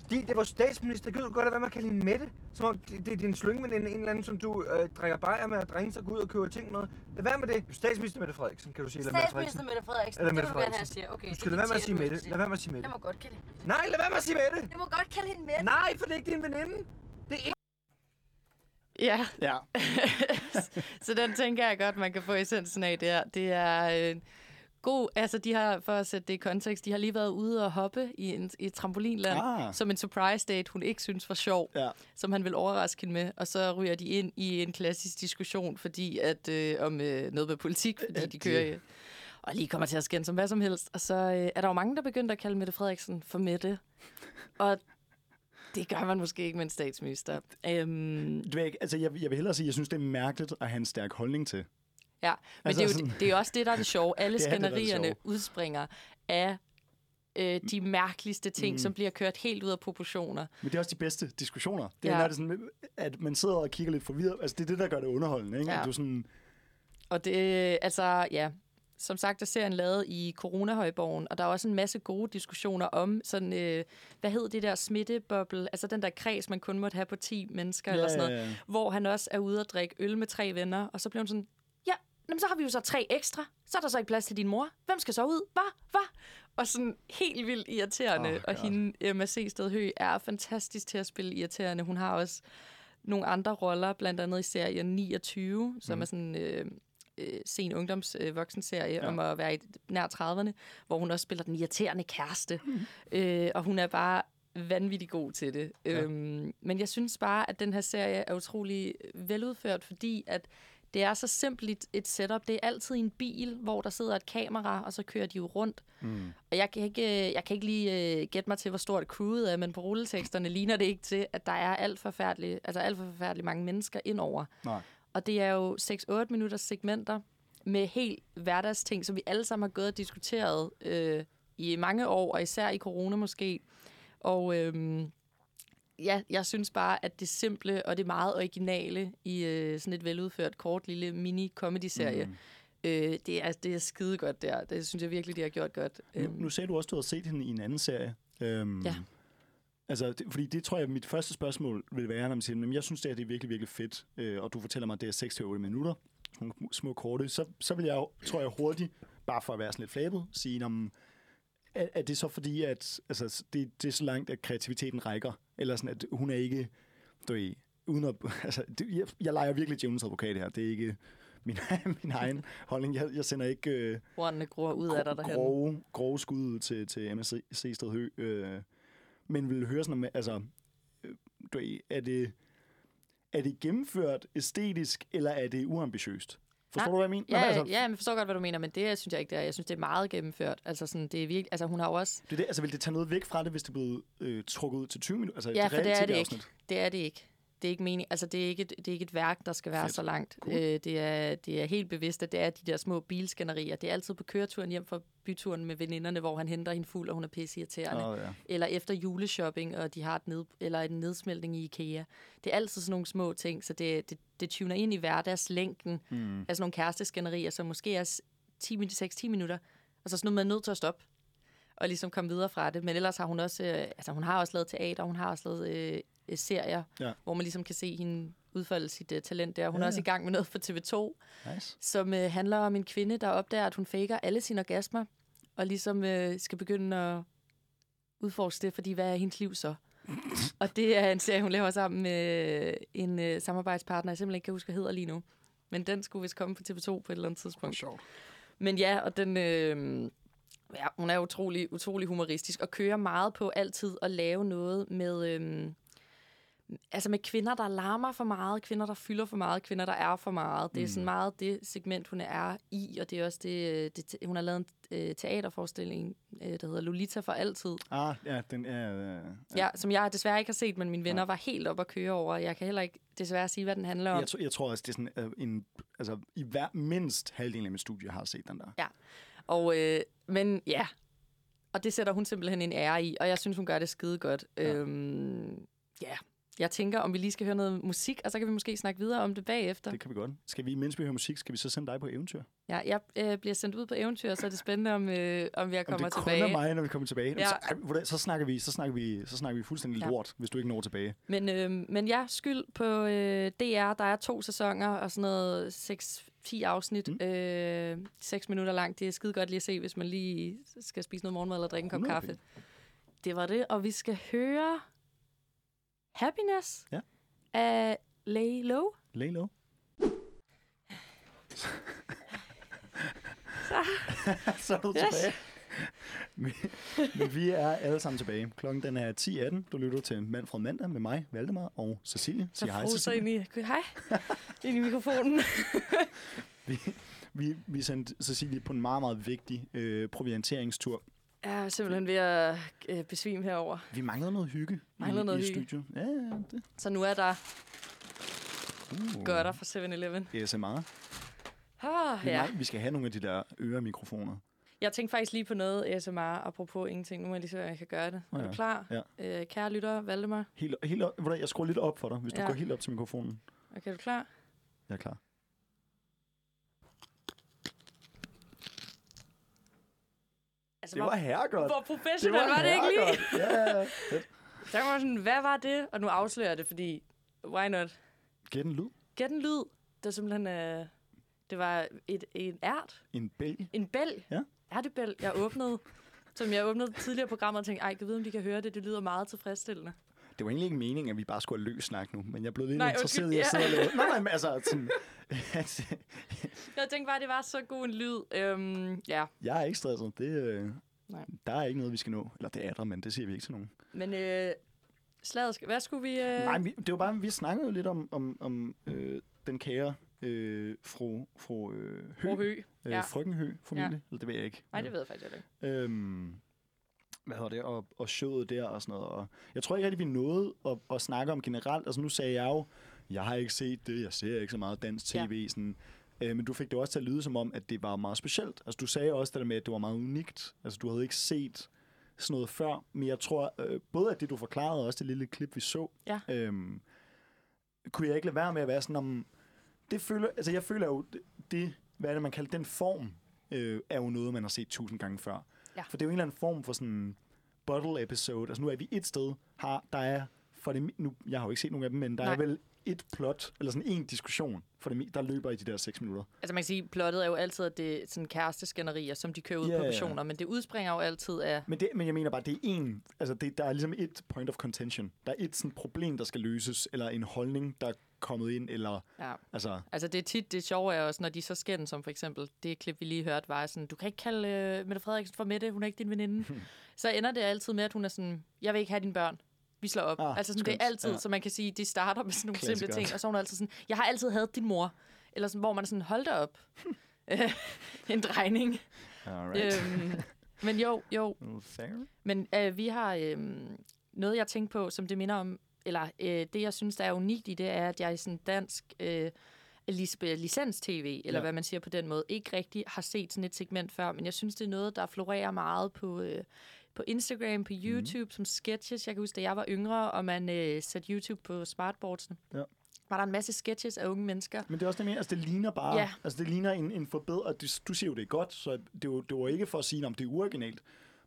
Fordi det var statsminister. Gud, godt lade være med at kalde hende Mette. Som om det, det er din slyngveninde, en eller anden, som du øh, drikker bajer med og dringer sig, går ud og køber ting med. Lad være med det. Statsminister Mette Frederiksen, kan du sige. Eller Mette Frederiksen. Statsminister Mette Frederiksen. Eller Det Mette vil du gerne have, Frederiksen. jeg siger. Okay, Du det skal er lade være med at sige Mette. Lad være med at sige Mette. Jeg må godt kalde hende. Nej, lad være med at sige Mette. Jeg må godt kalde hende Mette. Nej, for det er ikke din veninde. Det er ikke... Ja, Ja, så den tænker jeg godt, man kan få essensen af der. Det er øh, god, altså de har, for at sætte det i kontekst, de har lige været ude og hoppe i, en, i et trampolinland, Ah. som en surprise date, hun ikke synes var sjov, ja. som han vil overraske hende med, og så ryger de ind i en klassisk diskussion, fordi at, øh, om øh, noget med politik, fordi Ja, de kører det- og lige kommer til at skændes om hvad som helst. Og så øh, er der jo mange, der begynder at kalde Mette Frederiksen for Mette. Og det gør man måske ikke med en statsminister. Øhm, Du ved ikke, altså, jeg, jeg vil hellere sige, at jeg synes, det er mærkeligt at have en stærk holdning til. Ja, men Altså altså, det, er jo, sådan- det er også det, der er det sjove. Alle Det er det, der er det skænderierne udspringer af øh, de mærkeligste ting, Mm. som bliver kørt helt ud af proportioner. Men det er også de bedste diskussioner. Det er, Ja. når det er sådan, at man sidder og kigger lidt forvirret. Altså, det er det, der gør det underholdende, ikke? Ja. At du sådan, Og det, altså, ja, som sagt, er serien lavet i Corona-højborgen, og der er også en masse gode diskussioner om sådan, øh, hvad hed det der smitteboble, altså den der kreds, man kun måtte have på 10 mennesker ja, eller sådan noget, ja, ja. hvor han også er ude og drikke øl med tre venner, og så bliver hun sådan, jamen, så har vi jo så tre ekstra, så er der så ikke plads til din mor, hvem skal så ud, hvad, hvad? Og sådan helt vildt irriterende, Oh, og hende, Emma C. Stedhø, er fantastisk til at spille irriterende. Hun har også nogle andre roller, blandt andet i serien 29, som Mhm. er sådan øh, øh, sen ungdoms øh, voksenserie Ja. om at være i nær 30'erne, hvor hun også spiller den irriterende kæreste. Mhm. øh, og hun er bare vanvittig god til det. Ja. Øhm, men jeg synes bare, at den her serie er utrolig veludført, fordi at det er så simpelt et- et setup. Det er altid en bil, hvor der sidder et kamera, og så kører de jo rundt. Mm. Og jeg kan ikke, øh, jeg kan ikke lige uh, gætte mig til, hvor stort crewet er, men på rulleteksterne ligner det ikke til, at der er alt forfærdeligt, altså alt for forfærdeligt mange mennesker indover. Nej. Og det er jo 6-8 minutters segmenter med helt hverdagsting, som vi alle sammen har gået og diskuteret øh, i mange år, og især i corona måske. Og øhm, ja, jeg synes bare, at det simple og det meget originale i øh, sådan et veludført, kort, lille mini-comedy-serie, Mm. øh, det, er, det er skide godt der. Det synes jeg virkelig, de har gjort godt. Nu, Øhm, nu sagde du også, at du havde set hende i en anden serie. Øhm, Ja. Altså, det, fordi det tror jeg, mit første spørgsmål vil være, når man siger, "Jamen, jeg synes, det, her, det er virkelig, virkelig fedt, øh, og du fortæller mig, at det er 6-8 minutter, nogle små korte, så, så vil jeg, tror jeg hurtigt, bare for at være sådan lidt flabet, sige, om, er, er det så fordi, at altså, det, det er så langt, at kreativiteten rækker? Eller sådan, at hun er ikke, du ved, uden at, altså, det, jeg, jeg leger virkelig djævelens advokat her. Det er ikke min, min egen holdning. Jeg, jeg sender ikke øh, Ordene gror ud af dig derhen. grove, grove skud ud til, til MSC Sted Hø. Øh, men vil høre sådan, om, altså, øh, du ved, er det, er det gennemført æstetisk, eller er det uambitiøst? Forstår Nej. du, hvad jeg mener? Ja, altså, ja, jeg forstår godt, hvad du mener, men det synes jeg ikke, det er. Jeg synes, det er meget gennemført. Altså, sådan, det er virkelig, altså hun har jo også... det er det, altså, vil det tage noget væk fra det, hvis det blev øh, trukket ud til 20 minutter? Altså, Ja, for det er det tv-afsnit? ikke. Det er det ikke. Det er ikke mening. Altså, det er ikke, et, det er ikke et værk, der skal være Fedt. så langt. Cool. Øh, det, er, det er helt bevidst, at det er de der små bilskænderier. Det er altid på køreturen hjem fra byturen med veninderne, hvor han henter hende fuld, og hun er pisseirriterende. Åh, ja. Eller efter juleshopping, og de har et ned, eller en nedsmeltning i IKEA. Det er altid sådan nogle små ting, så det, det, det tuner ind i hverdagslængden Mm. af sådan nogle kæresteskænderier, som måske er 10 minutter, 6-10 minutter, og så sådan noget, man er nødt til at stoppe og ligesom komme videre fra det. Men ellers har hun også, øh, altså hun har også lavet teater, hun har også lavet øh, øh, serier, Ja. hvor man ligesom kan se hende udfolde sit øh, talent der. Hun Ja, er også i gang med noget for TV2, Nice. som øh, handler om en kvinde, der opdager, at hun faker alle sine orgasmer, og ligesom øh, skal begynde at udforske det, fordi hvad er hendes liv så? og det er en serie, hun laver sammen med en øh, samarbejdspartner, jeg simpelthen ikke kan huske, hvad hedder lige nu. Men den skulle vist komme på TV2 på et eller andet tidspunkt. Sjovt. Men ja, og den, øh, ja, hun er utrolig, utrolig humoristisk og kører meget på altid at lave noget med, øh, altså med kvinder, der larmer for meget, kvinder, der fylder for meget, kvinder, der er for meget. Det er sådan meget det segment, hun er i, og det er også det, øh, det hun har lavet en øh, teaterforestilling, øh, der hedder Lolita for altid. Ah, ja, den er... Øh, Ja, som jeg desværre ikke har set, men mine venner var helt op at køre over. Jeg kan heller ikke desværre sige, hvad den handler om. Jeg, tror, jeg tror også, det er sådan øh, en... Altså, i hver mindst halvdelen af mit studie har set den der. Og, øh, men ja, og det sætter hun simpelthen en ære i, og jeg synes, hun gør det skide godt. Ja. Øhm, ja. Jeg tænker, om vi lige skal høre noget musik, og så kan vi måske snakke videre om det bagefter. Det kan vi godt. Skal vi, mens vi hører musik, skal vi så sende dig på eventyr? Ja, jeg øh, bliver sendt ud på eventyr, så er det spændende, om, øh, om jeg kommer Om det tilbage. er mig, når vi kommer tilbage. Ja. Så, så, snakker vi, så, snakker vi, så snakker vi fuldstændig Ja. lort, hvis du ikke når tilbage. Men, øh, men ja, skyld på øh, DR. Der er to sæsoner og sådan noget 6-10 afsnit. Mm. Øh, 6 minutter langt. Det er skide godt lige at se, hvis man lige skal spise noget morgenmad eller drikke en kop 100 kaffe. Det var det, og vi skal høre Happiness Ja. af Lay Low. Lay low. så er du Yes. Men, men vi er alle sammen tilbage. Klokken den er 10.18. Du lytter til Manfred Mandag med mig, Valdemar og Cecilie. Sig hej, Cecilie. ind i, hej, ind i mikrofonen. Vi, vi sendte Cecilie på en meget, meget vigtig øh, provianteringstur. Jeg er simpelthen ved at øh, besvime herover. Vi manglede noget hygge Manglede i, noget i hygge. studiet. Ja, ja, det. Så nu er der Uh, godter fra 7-Eleven. ASMR. Ja. ja. Nej, vi skal have nogle af de der øremikrofoner. Jeg tænkte faktisk lige på noget ASMR, apropos ingenting. Nu må jeg lige se, om jeg kan gøre det. Nå Er ja. du klar? Ja. Øh, kære lytter, Valdemar. Helt, helt op, du hvad, jeg skruer lidt op for dig, hvis du Ja. går helt op til mikrofonen. Okay, er du klar? Jeg er klar. Altså, Det var herregodt. hvor professionelt var, var det ikke lige? Ja, ja. Så var sådan, hvad var det? Og nu afslører jeg det, fordi, why not? Gæt en lyd. Gæt en lyd. Det var simpelthen, øh, det var et, en ært. En bælg. En bælg. Ja. Ærtebælg, jeg åbnede. Som jeg åbnede tidligere programmet og tænkte, ej, kan vide, om de kan høre det? Det lyder meget tilfredsstillende. Det var egentlig ikke meningen, at vi bare skulle have løs snak nu, men jeg blev lidt Nej, interesseret undskyld, i at sidde og lave... Nej, nej, men altså, sådan, at, Jeg tænkte bare, det var så god en lyd. Øhm, ja, jeg er ikke stresset. Det, øh, Nej. der er ikke noget, vi skal nå. Eller det er der, men det siger vi ikke til nogen. men øh, slaget, hvad skulle vi... Øh... Nej, vi, det var bare, vi snakkede jo lidt om, om, om øh, den kære øh, fru, fru øh, Hø, Fru Hø. Øh, ja. frøken Hø familie, ja. eller det ved jeg ikke. Nej, det ved jeg faktisk ikke. Øhm, hvad hedder det, og, og showet der og sådan noget. Og jeg tror ikke rigtig, vi nåede at, at snakke om generelt. Altså nu sagde jeg jo, jeg har ikke set det, jeg ser ikke så meget dansk tv. Ja. Sådan, øh, men du fik det også til at lyde som om, at det var meget specielt. Altså du sagde også det der med, at det var meget unikt. Altså du havde ikke set sådan noget før. Men jeg tror, øh, både at det du forklarede, og også det lille klip, vi så, Ja. øhm, kunne jeg ikke lade være med at være sådan om... Det føler, altså jeg føler jo, det hvad er det, man kalder den form, øh, er jo noget, man har set tusind gange før. Ja. For det er jo en eller anden form for sådan bottle episode. Altså nu er vi et sted, har, der er for det, nu, jeg har jo ikke set nogen af dem, men der Nej. er vel et plot, eller sådan en diskussion, for det, der løber i de der 6 minutter. Altså man kan sige, plottet er jo altid, at det er sådan kæresteskænderier, som de kører ud Ja, på versioner, men det udspringer jo altid af... Men, det, men jeg mener bare, det er en, altså det, der er ligesom et point of contention. Der er et sådan problem, der skal løses, eller en holdning, der er kommet ind, eller Ja. altså, Altså det er tit, det sjove er også, når de så skændes, som for eksempel det klip, vi lige hørte, var sådan, du kan ikke kalde øh, Mette Frederiksen for Mette, hun er ikke din veninde. så ender det altid med, at hun er sådan, jeg vil ikke have din børn. Vi slår op. Ah, altså sådan, det er altid, Ja. så man kan sige, de starter med sådan nogle simple ting, og så er hun altid sådan, jeg har altid hadet din mor. Eller sådan, hvor man er sådan, hold da op. En drejning. alright. Øhm, men jo, jo, Fair. men øh, vi har øh, noget, jeg tænkte på, som det minder om, eller øh, det, jeg synes, der er unikt i det, er, at jeg i sådan dansk øh, lic- licens-tv, eller ja. hvad man siger på den måde, ikke rigtig har set sådan et segment før, men jeg synes, det er noget, der florerer meget på, øh, på Instagram, på YouTube, mm. som sketches. Jeg kan huske, da jeg var yngre, og man øh, satte YouTube på smartboardsene, Ja. var der en masse sketches af unge mennesker. Men det er også det, mener, altså det ligner bare, Ja. altså det ligner en, en forbedret, du, du siger jo, det er godt, så det, er det var ikke for at sige, om det er uoriginalt,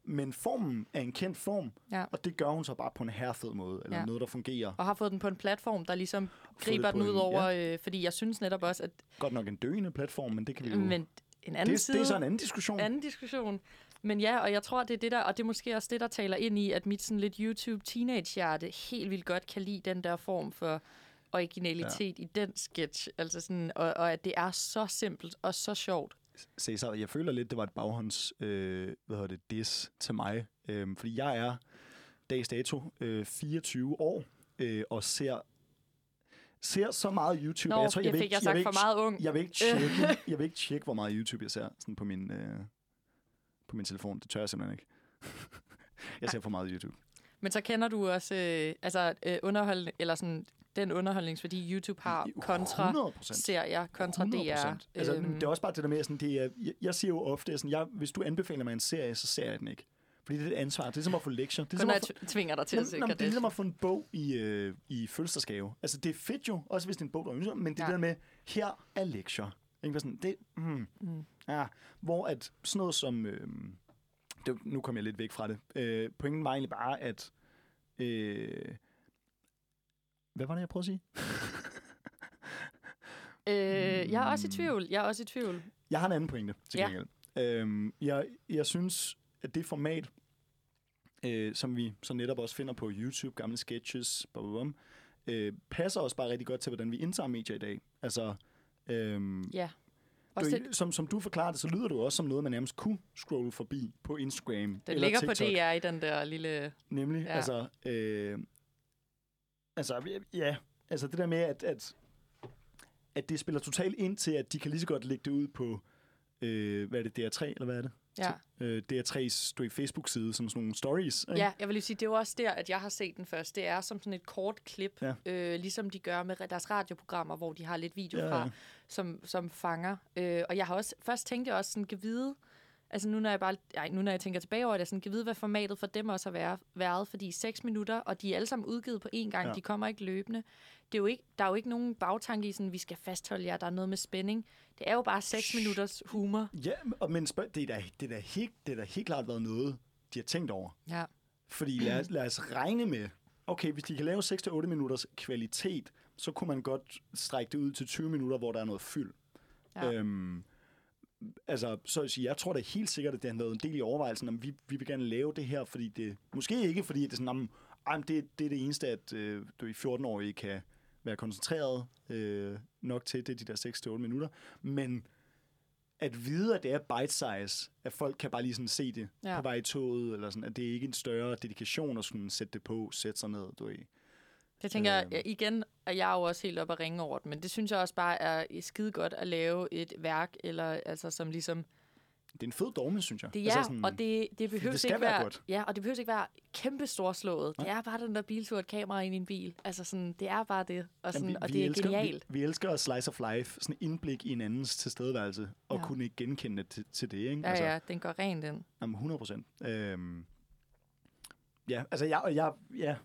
men formen er en kendt form, Ja. og det gør hun så bare på en herfed måde, eller Ja. noget, der fungerer. Og har fået den på en platform, der ligesom griber den ud en- over, øh, fordi jeg synes netop også, at Godt nok en døende platform, men det kan vi jo... men en anden det, side... det er så en anden diskussion. anden diskussion. Men ja, og jeg tror, det er det der, og det er måske også det, der taler ind i, at mit sådan lidt YouTube-teenage-hjerte helt vildt godt kan lide den der form for originalitet ja. i den sketch. Altså sådan, og, og at det er så simpelt og så sjovt. Cæsar, jeg føler lidt, det var et baghånds, øh, hvad hedder det, dis til mig. Øh, fordi jeg er dags dato øh, 24 år, øh, og ser, ser så meget YouTube. Nå, jeg, tror, jeg vil fik ikke- jeg sagt vil for ikke- meget ung. Jeg vil ikke tjekke, jeg vil ikke tjekke hvor meget YouTube jeg ser sådan på min, øh, på min telefon. Det tør jeg simpelthen ikke. jeg ser for meget YouTube. Men så kender du også øh, altså, øh, underhold, eller sådan, den underholdningsværdi, YouTube har kontra 100 procent. serier, kontra 100%. DR. Altså, Øhm, det er også bare det der med, sådan, det er, jeg, jeg siger jo ofte, sådan, jeg, hvis du anbefaler mig en serie, så ser jeg den ikke. Fordi det er et ansvar. Det er som at få lektier. Det er kun som når at jeg tvinger dig til at se jamen, det er ligesom at få en bog i, øh, i fødselsdagsgave. Altså, det er fedt jo, også hvis det er en bog, er ønsker, men det Ja. der med, her er lektier. Ikke? Sådan, det, mm, Mm. ja, hvor at sådan noget som, øh, det, nu kommer jeg lidt væk fra det. Øh, pointen var egentlig bare, at, øh, hvad var det, jeg prøvede at sige? Øh, jeg er også i tvivl. Jeg er også i tvivl. Jeg har en anden pointe til Ja. gengæld. Øhm, jeg, jeg synes, at det format, øh, som vi så netop også finder på YouTube, gamle sketches, blah, blah, blah, øh, passer også bare rigtig godt til, hvordan vi indtager medier i dag. Altså, øhm, Ja. du, Også det, som, som du forklarede det, så lyder det jo også som noget, man nærmest kunne scrolle forbi på Instagram den eller ligger TikTok. på DR i den der lille... Nemlig. Ja. altså, øh, altså, ja, altså det der med, at, at, at det spiller totalt ind til, at de kan lige så godt lægge det ud på, øh, hvad er det, DR3, eller hvad er det? Ja. Øh, DR3's du Facebook-side, som sådan nogle stories. Ikke? Ja, jeg vil lige sige, det er jo også der, at jeg har set den først. Det er som sådan et kort klip, Ja. øh, ligesom de gør med deres radioprogrammer, hvor de har lidt video Ja, fra, som, som fanger. Øh, og jeg har også, først tænkte jeg også sådan, kan vide, altså nu når jeg bare, ej, nu når jeg tænker tilbage over det, sådan, kan vide, hvad formatet for dem også har været, været fordi 6 minutter, og de er alle sammen udgivet på én gang, Ja. de kommer ikke løbende. Det er jo ikke, der er jo ikke nogen bagtanke i sådan, vi skal fastholde jer, der er noget med spænding. Det er jo bare 6 minutters humor. Ja, og, men det, er da, det, er da helt, det er da helt klart været noget, de har tænkt over. Ja. Fordi lad os, lad os regne med, okay, hvis de kan lave 6-8 minutters kvalitet, så kunne man godt strække det ud til 20 minutter, hvor der er noget fyld. Ja. Øhm, altså, så, så jeg tror da helt sikkert, at det har været en del i overvejelsen, om vi, vi vil gerne lave det her, fordi det, måske ikke fordi det er sådan, om, men det, det er det eneste, at øh, du i 14-årige kan være koncentreret øh, nok til, det er de der 6-8 minutter, men at vide, at det er bite size, at folk kan bare lige sådan se det ja. På vej i toget, eller sådan, at det er ikke en større dedikation at sådan sætte det på, sætte sig ned, du ved. Jeg tænker, øh. igen, og jeg er jo også helt op at ringe over det, men det synes jeg også bare er skide godt at lave et værk, eller altså som ligesom, Det er en fed dogme, synes jeg. det er, altså altså og det, det behøver det ikke være være, godt. ja, og det behøver ikke være kæmpe storslået. Nej. Det er bare den der biltur, et kamera ind i en bil. Altså sådan, det er bare det, og, sådan, Jamen, og det er elsker, genialt. Vi, vi elsker at slice of life, sådan indblik i en andens tilstedeværelse, og Ja. kunne ikke genkende det til, til det, ikke? Ja, ja, den går rent ind. Jamen, 100 procent. Øhm, ja, altså, jeg, jeg, ja,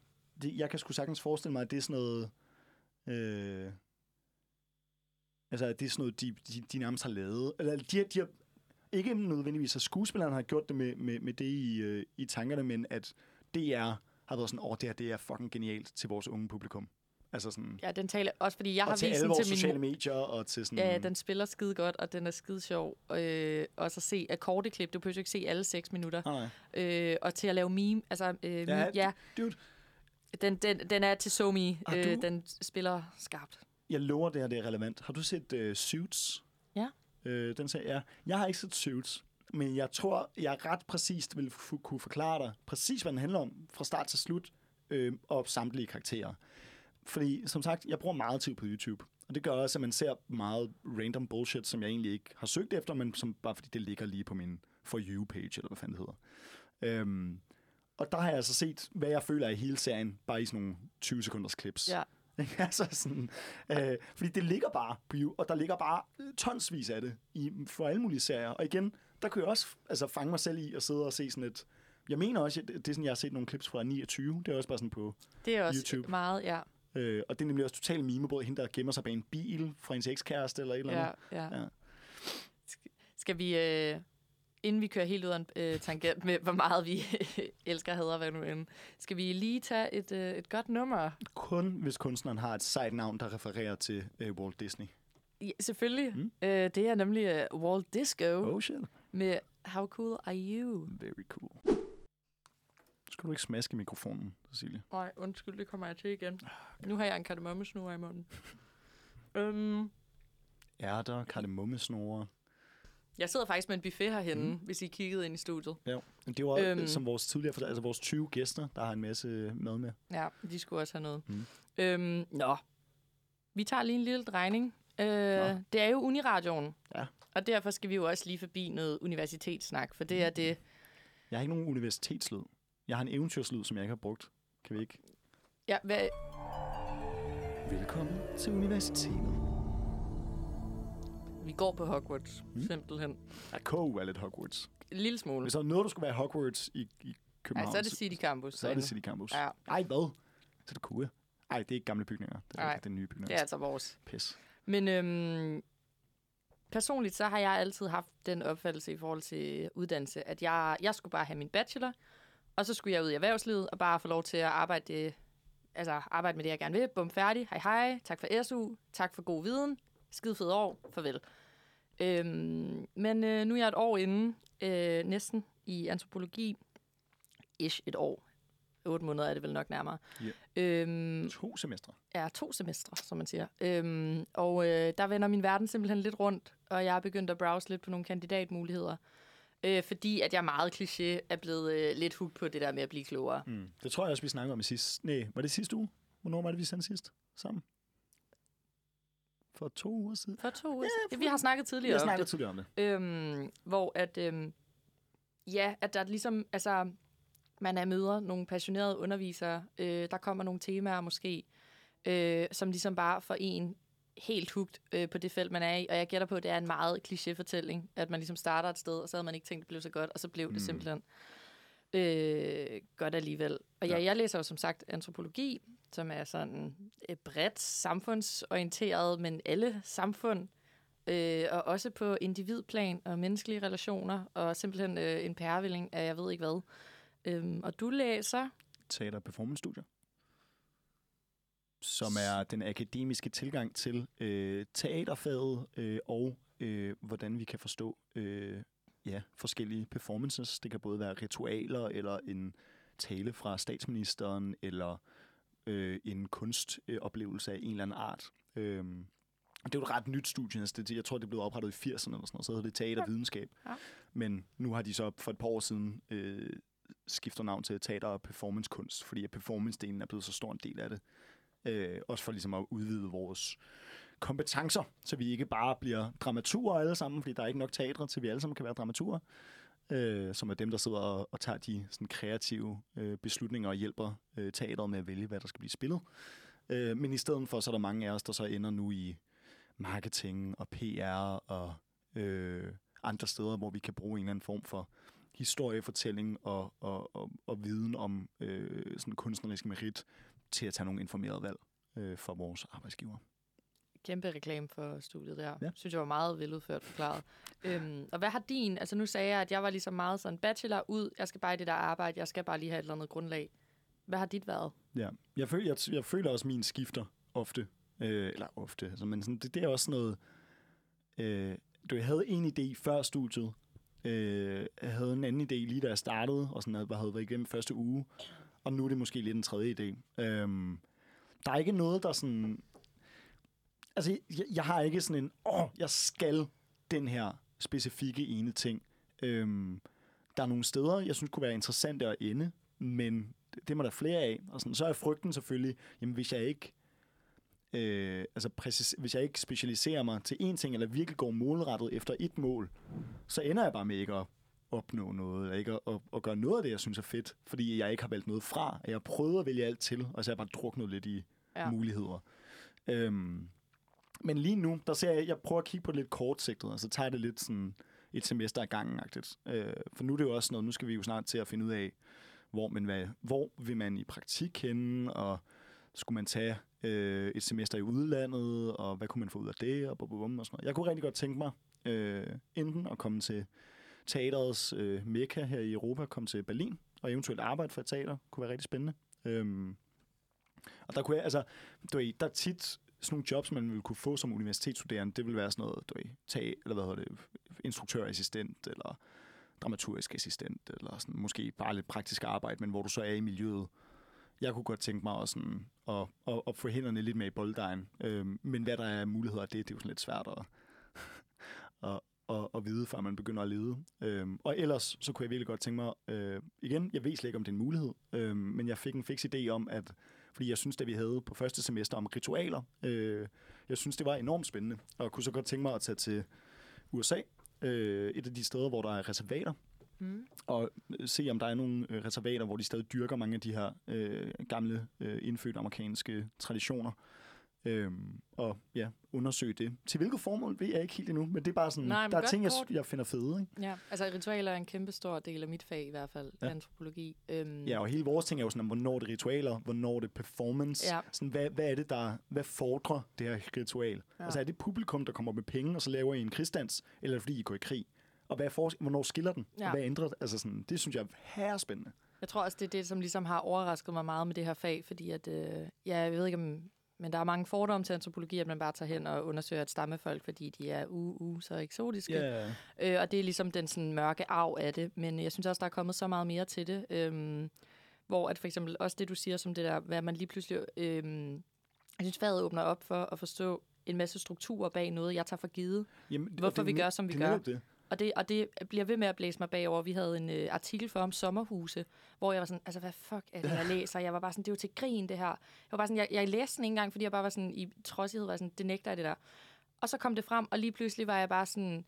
det, jeg kan sgu sagtens forestille mig, at det er sådan noget... Øh, altså, at det er sådan noget, de, de, de nærmest har lavet. Eller, de, de har, ikke nødvendigvis, at skuespilleren har gjort det med, med, med det i, øh, i tankerne, men at DR har været sådan, åh, det her det er fucking genialt til vores unge publikum. Altså sådan, Ja, den taler også, fordi jeg har til vist alle den vores til sociale medier, og til sådan... Ja, den spiller skide godt, og den er skide sjov. Øh, og så se akkordeklip. Du behøver ikke se alle 6 minutter. Nej, nej. Øh, og til at lave meme. Altså, øh, ja, Ja, meme, ja Dude, den, den, den er til. Har Øh, den spiller skarpt. jeg lover, det her det er relevant. Har du set uh, Suits? Ja. Øh, den sagde ja. Jeg har ikke set Suits, men jeg tror, jeg ret præcist vil kunne forklare dig præcis, hvad den handler om fra start til slut, øh, og samtlige karakterer. Fordi, som sagt, jeg bruger meget tid på YouTube. Og det gør også, at man ser meget random bullshit, som jeg egentlig ikke har søgt efter, men som bare fordi det ligger lige på min For You-page, eller hvad fanden det hedder. Øhm, og der har jeg altså set, hvad jeg føler er i hele serien, bare i sådan nogle 20 sekunders clips. Ja. Altså sådan, øh, fordi det ligger bare på You, og der ligger bare tonsvis af det i, for alle mulige serier. Og igen, der kunne jeg også altså, fange mig selv i at sidde og se sådan et... Jeg mener også, at det er sådan, jeg har set nogle clips fra 29. Det er også bare sådan på... Det er også YouTube. meget, ja. Øh, og det er nemlig også totalt meme, både hende, der gemmer sig bag en bil fra hendes ekskæreste eller et eller ja, andet. ja. Ja. Sk- Skal vi, øh, inden vi kører helt ud af en øh, tangent med, hvor meget vi elsker hader, hvad nu end, skal vi lige tage et, øh, et godt nummer? Kun hvis kunstneren har et sejt navn, der refererer til øh, Walt Disney. Ja, selvfølgelig. Mm. Øh, det er nemlig uh, Walt Disco Oh shit. med How Cool Are You? Very cool. Skal du ikke smaske mikrofonen, Cecilie? Nej, undskyld, det kommer jeg til igen. Nu har jeg en kardemommesnur i munden. Um, Ærter, kardemommesnore. Jeg sidder faktisk med en buffet herhenne, mm. hvis I kiggede ind i studiet. Ja. Men det var øhm. Som vores tidligere, altså vores 20 gæster, der har en masse mad med. Ja, de skulle også have noget. Mm. Øhm, nå, vi tager lige en lille drejning. Øh, Nå. det er jo Uniradioen. Ja. Og derfor skal vi jo også lige forbi noget universitetssnak, for Mm. det er det... Jeg har ikke nogen universitetslyd. Jeg har en eventyrslyd, som jeg ikke har brugt. Kan vi ikke? Ja, hvad, Velkommen til universitetet. Vi går på Hogwarts, Mm. simpelthen. Ja, KU er lidt Hogwarts. En lille smule. Hvis der er noget, der skulle være Hogwarts i, i København, Ja, så er det City Campus. så er det. City Campus. Ja, Ej, hvad? Så er det KU. Ej, det er ikke gamle bygninger. Det er, Nej, ikke, det er nye bygninger. det er altså vores. Pis. Men øhm, personligt, så har jeg altid haft den opfattelse i forhold til uddannelse, at jeg, jeg skulle bare have min bachelor, og så skulle jeg ud i erhvervslivet og bare få lov til at arbejde, det, altså arbejde med det, jeg gerne vil. Bum, færdig. Hej hej. Tak for SU. Tak for god viden. Skide fed år. Farvel. Øhm, men øh, nu er jeg et år inde, øh, næsten, i antropologi. Ish et år. Otte måneder er det vel nok nærmere. Ja. Øhm, To semestre. er to semestre, som man siger. Øhm, og øh, der vender min verden simpelthen lidt rundt, og jeg er begyndt at browse lidt på nogle kandidatmuligheder. Øh, fordi at jeg meget kliché er blevet øh, lidt hooked på det der med at blive klogere. Mm. Det tror jeg også, vi snakkede om i sidste... Nej, var det sidste uge? Hvornår var det, vi sendte sidst? Sammen? For to uger siden? For to uger Ja, ja, for- Vi har snakket Vi tidligere har om snakket det. tidligere om det. Øhm, hvor at, øhm, ja, at der er ligesom, altså, man er møder nogle passionerede undervisere, øh, der kommer nogle temaer måske, øh, som ligesom bare får en helt hugt øh, på det felt, man er i. Og jeg gætter på, at det er en meget klichéfortælling, at man ligesom starter et sted, og så havde man ikke tænkt, at det blev så godt, og så blev det Mm. simpelthen øh, godt alligevel. Og ja, Ja. jeg læser jo som sagt antropologi, som er sådan et bredt samfundsorienteret, men alle samfund, øh, og også på individplan og menneskelige relationer, og simpelthen øh, en pærevælling af jeg ved ikke hvad. Øhm, og du læser... Teater- og performance-studier. Som er den akademiske tilgang til øh, teaterfaget øh, og øh, hvordan vi kan forstå øh, ja, forskellige performances. Det kan både være ritualer eller en tale fra statsministeren eller øh, en kunstoplevelse af en eller anden art. Øhm, det er jo et ret nyt studie. Altså det, jeg tror, det blev oprettet i 80'erne eller sådan noget. Så hedder det teatervidenskab. Ja. Men nu har de så for et par år siden øh, skifter navn til teater- og performancekunst, fordi performance-delen er blevet så stor en del af det. Øh, også for ligesom at udvide vores kompetencer, så vi ikke bare bliver dramaturer alle sammen, fordi der er ikke nok teatre til, vi alle sammen kan være dramaturer, øh, som er dem, der sidder og, og tager de sådan, kreative øh, beslutninger og hjælper øh, teateret med at vælge, hvad der skal blive spillet. Øh, men i stedet for, så er der mange af os, der så ender nu i marketing og PR og øh, andre steder, hvor vi kan bruge en eller anden form for historiefortælling og, og, og, og viden om øh, sådan kunstnerisk merit til at tage nogle informerede valg øh, for vores arbejdsgiver. Kæmpe reklame for studiet der. Ja. Synes jeg var meget veludført forklaret. øhm, og hvad har din... Altså nu sagde jeg, at jeg var ligesom meget sådan bachelor ud. Jeg skal bare i det der arbejde. Jeg skal bare lige have et eller andet grundlag. Hvad har dit været? Ja. Jeg, føler, jeg, jeg føler også, at min skifter ofte. Øh, eller ofte. Altså, men sådan, det, det er også noget... Øh, du jeg havde en idé før studiet. Øh, jeg havde en anden idé lige da jeg startede, og sådan, jeg havde været igennem første uge. Og nu er det måske lidt en tredje idé. Øhm, der er ikke noget, der sådan... Altså, jeg, jeg har ikke sådan en, åh, jeg skal den her specifikke ene ting. Øhm, der er nogle steder, jeg synes kunne være interessante at ende, men det, det må der flere af. Og sådan, så er frygten selvfølgelig, jamen hvis jeg ikke øh, altså præcis, hvis jeg ikke specialiserer mig til én ting, eller virkelig går målrettet efter et mål, så ender jeg bare med ikke at opnå noget, eller ikke at, at, at gøre noget af det, jeg synes er fedt, fordi jeg ikke har valgt noget fra. Jeg har prøvet at vælge alt til, og så har jeg bare druknet lidt i. Ja. muligheder. Øhm, men lige nu, der ser jeg, jeg prøver at kigge på det lidt kortsigtet, og så tager jeg det lidt sådan et semester ad gangen -agtigt. øh, For nu er det jo også noget, nu skal vi jo snart til at finde ud af, hvor, man, hvad, hvor vil man i praktik henne, og skulle man tage øh, et semester i udlandet, og hvad kunne man få ud af det, og, bum, bum, bum, og sådan noget. Jeg kunne rigtig godt tænke mig øh, enten at komme til teaterets øh, mekka her i Europa, komme til Berlin, og eventuelt arbejde for et teater, kunne være rigtig spændende. Øhm, og der kunne jeg, altså, du ved, der er tit sådan nogle jobs, man ville kunne få som universitetsstuderende, det vil være sådan noget, du ved, tag, eller hvad hedder det, instruktørassistent, eller dramaturgisk assistent, eller sådan, måske bare lidt praktisk arbejde, men hvor du så er i miljøet. Jeg kunne godt tænke mig også sådan, at, at, at få hænderne lidt med i bolddejen. Øhm, men hvad der er muligheder af det, det er jo sådan lidt svært at, at, at, at vide, før man begynder at lede. Øhm, og ellers, så kunne jeg virkelig godt tænke mig, øh, igen, jeg ved slet ikke, om det er en mulighed, øh, men jeg fik en fix idé om, at fordi jeg synes, det vi havde på første semester om ritualer, øh, jeg synes, det var enormt spændende, og jeg kunne så godt tænke mig at tage til USA, øh, et af de steder, hvor der er reservater, Mm. og se, om der er nogle øh, reservater, hvor de stadig dyrker mange af de her øh, gamle, øh, indfødte amerikanske traditioner. Øhm, og ja, undersøge det. Til hvilket formål ved jeg ikke helt endnu, men det er bare sådan, Nej, der er ting, jeg, jeg finder fede. Ikke? Ja, altså ritualer er en kæmpe stor del af mit fag i hvert fald, Ja. antropologi. Øhm, Ja, og hele vores ting er jo sådan, hvornår det er ritualer, hvornår det er performance. Ja. Sådan, hvad, hvad er det, der, hvad fordrer det her ritual? Ja. Altså er det publikum, der kommer med penge, og så laver I en krigsdans, eller er det fordi, I går i krig? Og hvad er for, hvornår skiller den? Ja. Og hvad ændrer det? Altså sådan, det synes jeg er herrespændende. Jeg tror også, det er det, som ligesom har overrasket mig meget med det her fag, fordi at, øh, ja, jeg ved ikke om, men der er mange fordomme til antropologi, at man bare tager hen og undersøger et stammefolk, fordi de er u, u så eksotiske. Ja. Øh, og det er ligesom den sådan mørke arv af det. Men jeg synes også, der er kommet så meget mere til det. Øhm, hvor at for eksempel også det, du siger som det der, hvad man lige pludselig... Øhm, jeg synes, faget åbner op for at forstå en masse strukturer bag noget, jeg tager for givet. Jamen, og Hvorfor det vi gør, som vi det gør. Det. Og det, og det bliver ved med at blæse mig bagover. Vi havde en øh, artikel for om sommerhuse, hvor jeg var sådan, altså hvad fuck er det, jeg læser? Jeg var bare sådan, det er jo til grin, det her. Jeg var bare sådan, jeg, jeg læste den ikke engang, fordi jeg bare var sådan, i trodsighed var sådan, det nægter jeg det der. Og så kom det frem, og lige pludselig var jeg bare sådan,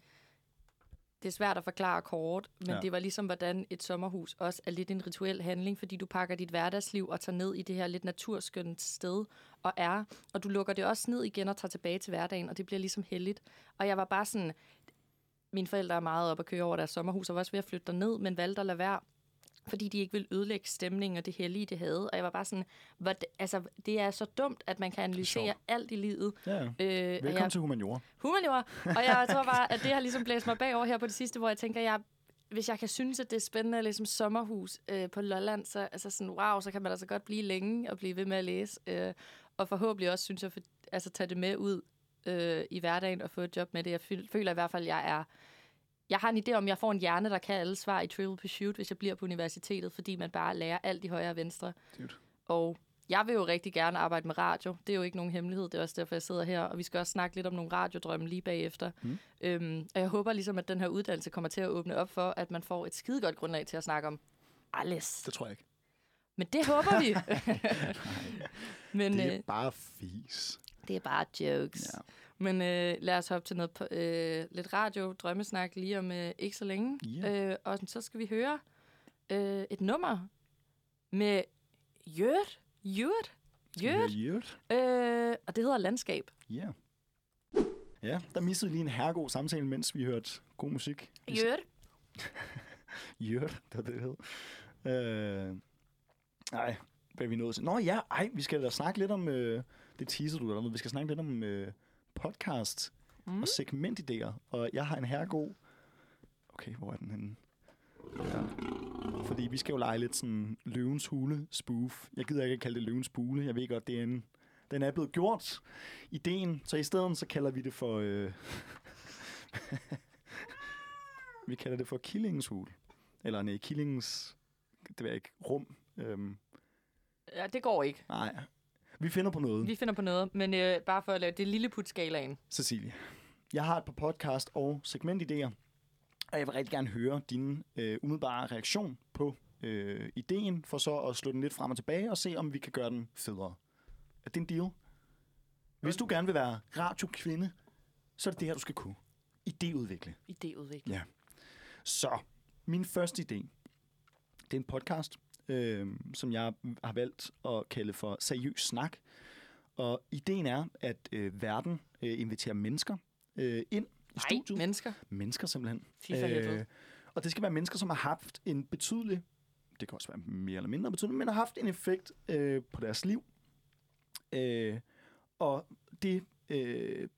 det er svært at forklare kort, men Ja. det var ligesom, hvordan et sommerhus også er lidt en rituel handling, fordi du pakker dit hverdagsliv og tager ned i det her lidt naturskønt sted og er, og du lukker det også ned igen og tager tilbage til hverdagen, og det bliver ligesom heldigt. Og jeg var bare sådan, mine forældre er meget op at køre over deres sommerhus, og var også ved at flytte ned, men valgte at lade være, fordi de ikke ville ødelægge stemningen og det hellige, det havde. Og jeg var bare sådan, hvad, altså, det er så dumt, at man kan analysere alt i livet. Ja. Øh, Velkommen jeg, til humaniora. humaniora. Og jeg tror bare, at det har ligesom blæst mig bagover her på det sidste, hvor jeg tænker, jeg, hvis jeg kan synes, at det er spændende at læse om sommerhus øh, på Lolland, så, altså sådan, wow, så kan man altså godt blive længe og blive ved med at læse. Øh, og forhåbentlig også, synes jeg, for, altså tage det med ud øh, i hverdagen og få et job med det. Jeg føl- føler i hvert fald, at jeg er... Jeg har en idé om, at jeg får en hjerne, der kan alle svar i Trivial Pursuit, hvis jeg bliver på universitetet, fordi man bare lærer alt i højre og venstre. Dude. Og jeg vil jo rigtig gerne arbejde med radio. Det er jo ikke nogen hemmelighed. Det er også derfor, jeg sidder her. Og vi skal også snakke lidt om nogle radiodrømme lige bagefter. Mm. Øhm, og jeg håber ligesom, at den her uddannelse kommer til at åbne op for, at man får et skidegodt grundlag til at snakke om alles. Det tror jeg ikke. Men det håber vi. Men Det øh, er bare fis. Det er bare jokes. Ja. Men øh, lad os hoppe til noget på, øh, lidt radio, drømmesnak lige om øh, ikke så længe. Ja. Øh, og så skal vi høre øh, et nummer med Jørt. Jørt. Jørt. Jørt. Øh, og det hedder Landskab. Ja. Ja, der missede vi lige en herregod samtale, mens vi hørte god musik. Jørt. Jørt, det var det, det hed. Øh, nej, hvad er vi nået til? Nå ja, ej, vi skal da snakke lidt om, øh, det teaser du der, vi skal snakke lidt om øh, podcast Mm. mm. og segmentidéer. Og jeg har en herregod... Okay, hvor er den henne? Ja. Fordi vi skal jo lege lidt sådan løvens hule spoof. Jeg gider ikke at kalde det løvens bule. Jeg ved godt, det er en, den er blevet gjort. Ideen. Så i stedet så kalder vi det for... Øh, vi kalder det for killingens hul. Eller nej, killingens... Det ved jeg ikke. Rum. Øhm, Ja, det går ikke. nej. Vi finder på noget. Vi finder på noget, men øh, bare for at lave det lille putskalaen. Cecilie. Jeg har et par podcast og segmentidéer, og jeg vil rigtig gerne høre din øh, umiddelbare reaktion på øh, ideen, for så at slå den lidt frem og tilbage og se, om vi kan gøre den federe. Er det en deal? Hvis du gerne vil være radiokvinde, så er det det her, du skal kunne. Idéudvikle. Idéudvikling. Ja. Så, min første idé, det er en podcast, øh, som jeg har valgt at kalde for Seriøs Snak. Og ideen er, at øh, verden øh, inviterer mennesker øh, ind i Nej, studiet. mennesker. Mennesker simpelthen. For helvede. og det skal være mennesker, som har haft en betydelig, det kan også være mere eller mindre betydelig, men har haft en effekt øh, på deres liv. Øh, og det øh,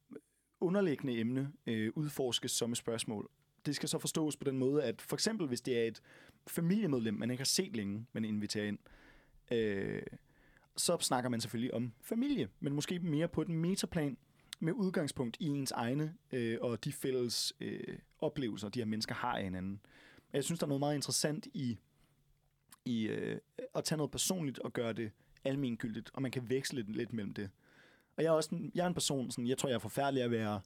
underliggende emne øh, udforskes som et spørgsmål. Det skal så forstås på den måde, at for eksempel hvis det er et familiemedlem, man ikke har set længe, man inviterer ind, øh, så snakker man selvfølgelig om familie, men måske mere på den metaplan, med udgangspunkt i ens egne øh, og de fælles øh, oplevelser, de her mennesker har af hinanden. Jeg synes, der er noget meget interessant i, i øh, at tage noget personligt og gøre det almengyldigt, og man kan veksle lidt, lidt mellem det. Og jeg er også en, jeg er en person, sådan, jeg tror, jeg er forfærdelig at være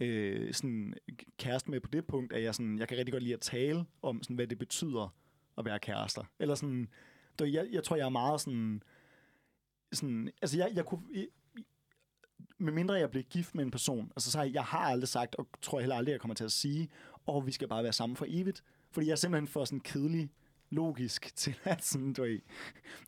øh, sådan, kæreste med på det punkt, at jeg, sådan, jeg kan rigtig godt lide at tale om, sådan, hvad det betyder at være kærester. Eller sådan, du jeg, jeg tror, jeg er meget sådan, sådan altså jeg, jeg kunne, med mindre jeg bliver gift med en person, altså så har jeg, jeg har aldrig sagt, og tror jeg heller aldrig, jeg kommer til at sige, og oh, vi skal bare være sammen for evigt. Fordi jeg er simpelthen for sådan kedelig logisk til at, sådan, du ved,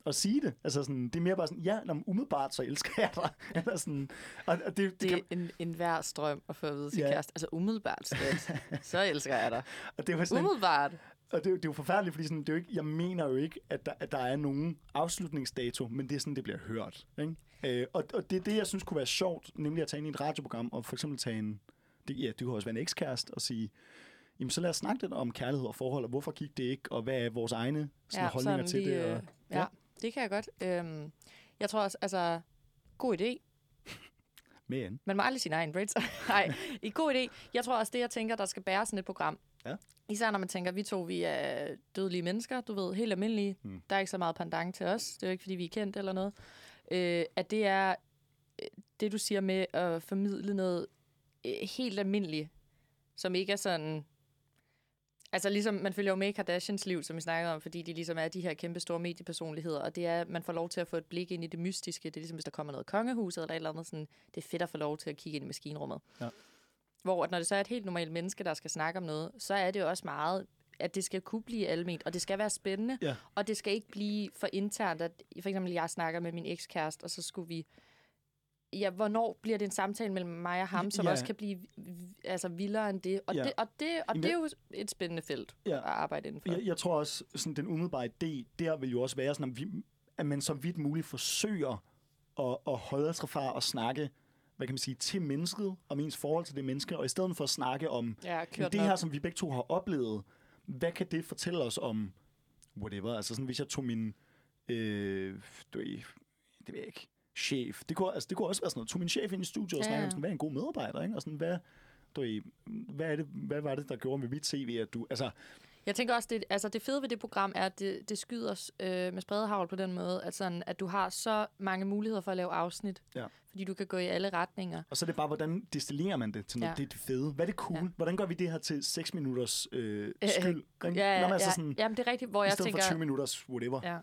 at sige det. Altså sådan, det er mere bare sådan, ja, når umiddelbart, så elsker jeg dig. Eller sådan, og, og det, det, Det kan, er en, en hver strøm at få at vide til Ja. kæreste. Altså umiddelbart, slet. så elsker jeg dig. og det var sådan, Umiddelbart. Og det, er det er jo forfærdeligt, fordi sådan, det er jo ikke, jeg mener jo ikke, at der, at der er nogen afslutningsdato, men det er sådan, det bliver hørt. Ikke? Øh, og, og det er det, jeg synes kunne være sjovt, nemlig at tage ind i et radioprogram, og for eksempel tage en, det, ja, det kunne også være en ekskæreste, og sige, jamen så lad os snakke lidt om kærlighed og forhold, og hvorfor gik det ikke, og hvad er vores egne sådan, ja, holdninger til lige, det. Og, øh, ja, det kan jeg godt. Øhm, jeg tror også, altså, god idé. men, Man må aldrig sige nej en. Nej, i god idé. Jeg tror også, det jeg tænker, der skal bære sådan et program. Ja. Især når man tænker, vi to vi er dødelige mennesker, du ved, helt almindelige. Mm. Der er ikke så meget pandang til os. Det er jo ikke, fordi vi er kendt eller noget. Øh, at det er øh, det, du siger med at formidle noget øh, helt almindeligt, som ikke er sådan... Altså ligesom, man følger jo med i Kardashians liv, som vi snakkede om, fordi de ligesom er de her kæmpe store mediepersonligheder, og det er, at man får lov til at få et blik ind i det mystiske. Det er ligesom, hvis der kommer noget kongehus eller et eller andet, sådan, det er fedt at få lov til at kigge ind i maskinrummet. Ja. Hvor at når det så er et helt normalt menneske, der skal snakke om noget, så er det jo også meget, at det skal kunne blive alment, og det skal være spændende, Ja. og det skal ikke blive for internt, at for eksempel jeg snakker med min ekskæreste, og så skulle vi Ja, hvornår bliver det en samtale mellem mig og ham, som Ja. også kan blive altså vildere end det? Og, Ja. det, og, det, og Jamen, det er jo et spændende felt Ja. at arbejde indenfor. Jeg, jeg tror også, sådan den umiddelbare idé, der vil jo også være, sådan, at, vi, at man så vidt muligt forsøger at, at holde sig fra at snakke hvad kan man sige, til mennesket, om ens forhold til det menneske, og i stedet for at snakke om Ja, det her, op. som vi begge to har oplevet, hvad kan det fortælle os om whatever? Altså sådan, hvis jeg tog min, øh, det ved jeg ikke, chef. Det kunne, altså, det kunne også være sådan noget, tog min chef ind i studiet og snakkede ja. om, sådan, hvad er en god medarbejder, ikke? Og sådan, hvad, du hvad, er det, hvad var det, der gjorde med mit CV, at du, altså, Jeg tænker også, det, altså det fede ved det program er, at det, det skyder os øh, med spredehavl på den måde, at, sådan, at du har så mange muligheder for at lave afsnit. Ja. Fordi du kan gå i alle retninger. Og så er det bare, hvordan destillerer man det til noget? Ja. Det er det fede. Hvad er det cool? Ja. Hvordan gør vi det her til 6 minutters øh, Øh, skyld? ikke? Ja, Nå, ja, altså ja. sådan, Jamen, det er rigtigt, hvor I jeg stedet tænker... for 20 minutters whatever. Ja.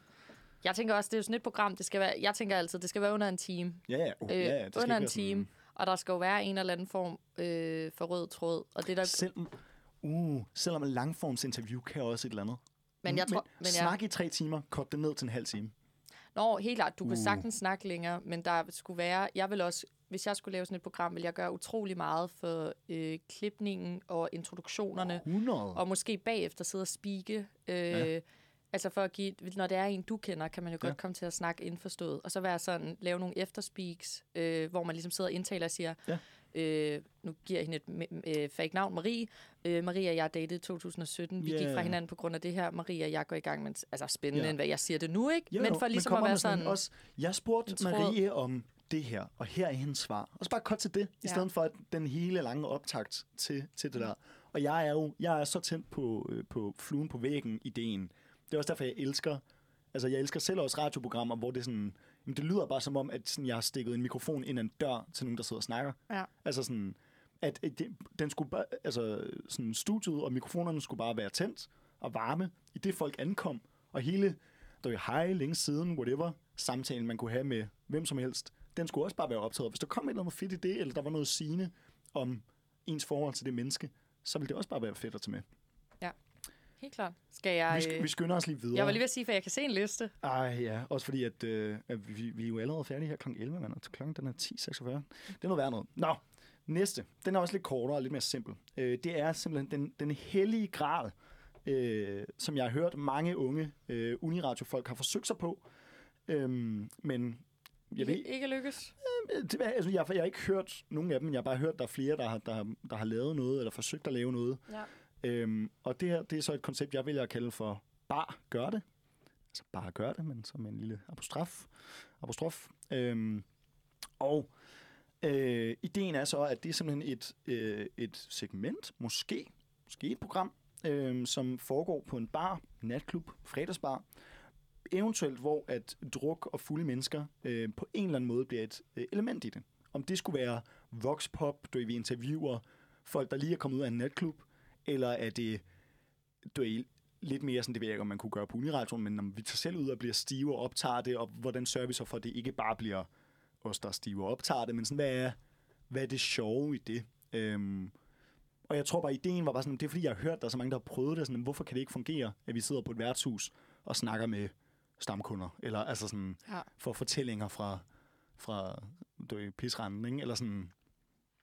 Jeg tænker også, det er jo sådan et program, det skal være, jeg tænker altid, det skal være under en time. ja. ja. Oh, Øh, ja. Det skal under en være sådan- time. Og der skal jo være en eller anden form øh, for rød tråd. Og det der, Selv, uh, selvom en langformsinterview kan også et eller andet. men jeg tror, men jeg, Snak i tre timer, kort det ned til en halv time. Nå, helt klart, du kan Uh. sagtens snakke længere, men der skulle være, jeg vil også, hvis jeg skulle lave sådan et program, vil jeg gøre utrolig meget for øh, klipningen og introduktionerne, 100. og måske bagefter sidde og spike. Øh, Ja. Altså for at give, når det er en, du kender, kan man jo godt Ja. komme til at snakke indforstået. Og så være sådan, lave nogle efterspeaks, øh, hvor man ligesom sidder og indtaler og siger, Ja. øh, nu giver jeg hende et øh, fake navn, Marie. Øh, Marie og jeg datede i 2017. Vi Ja. gik fra hinanden på grund af det her. Marie og jeg går i gang med, altså spændende, Ja. end hvad jeg siger det nu, ikke? Jo, men for ligesom at kommer være sådan sådan... Også, jeg spurgte. Marie om det her, og her er hendes svar. Og så bare kort til det, i Ja. stedet for at den hele lange optakt til, til det der. Og jeg er jo jeg er så tændt på, øh, på fluen på væggen ideen. Det er også derfor, jeg elsker, altså jeg elsker selv også radioprogrammer, hvor det sådan, jamen det lyder bare som om, at sådan, jeg har stikket en mikrofon ind ad en dør til nogen, der sidder og snakker. Ja. Altså sådan, at, at det, den skulle bare, altså sådan studiet og mikrofonerne skulle bare være tændt og varme, i det folk ankom. Og hele, der var hej længe siden, whatever, samtalen man kunne have med hvem som helst, den skulle også bare være optaget. Hvis der kom et eller andet fedt i det, eller der var noget sigende om ens forhold til det menneske, så ville det også bare være fedt at tage med. Helt klart. Skal jeg... Vi, sk- øh, vi skynder os lige videre. jeg var lige ved at sige, for jeg kan se en liste. Ej, ja. Også fordi, at, øh, at vi, vi er jo allerede færdige her kl. 11, mand. og Klokken den er 10.46. Det er noget værd noget. Nå, næste. Den er også lidt kortere og lidt mere simpel. Øh, det er simpelthen den, den hellige gral, øh, som jeg har hørt mange unge øh, uniradiofolk har forsøgt sig på. Øhm, men jeg ved, Ikke, lykkes. det, altså, jeg, jeg har ikke hørt nogen af dem. Jeg har bare hørt, at der er flere, der har, der, har- der har lavet noget, eller forsøgt at lave noget. Ja. Øhm, og det her, det er så et koncept, jeg vælger at kalde for bare gør det. Altså bare gør det, men som en lille apostrof. apostrof. Øhm, og øh, ideen er så, at det er simpelthen et, øh, et segment, måske, måske et program, øh, som foregår på en bar, natklub, fredagsbar, eventuelt hvor at druk og fulde mennesker øh, på en eller anden måde bliver et øh, element i det. Om det skulle være voxpop, du vi interviewer folk, der lige er kommet ud af en natklub, eller er det du ved, lidt mere sådan, det ved jeg ikke, om man kunne gøre på Uniradioen, men om vi tager selv ud og bliver stive og optager det, og hvordan sørger vi så for, at det ikke bare bliver os, der er stive og optager det, men sådan, hvad er, hvad er det sjove i det? Øhm, og jeg tror bare, ideen var bare sådan, det er fordi, jeg har hørt, der er så mange, der har prøvet det, sådan, hvorfor kan det ikke fungere, at vi sidder på et værtshus og snakker med stamkunder, eller altså sådan, Ja. for fortællinger fra, fra du ved, pisranden, ikke? Eller sådan,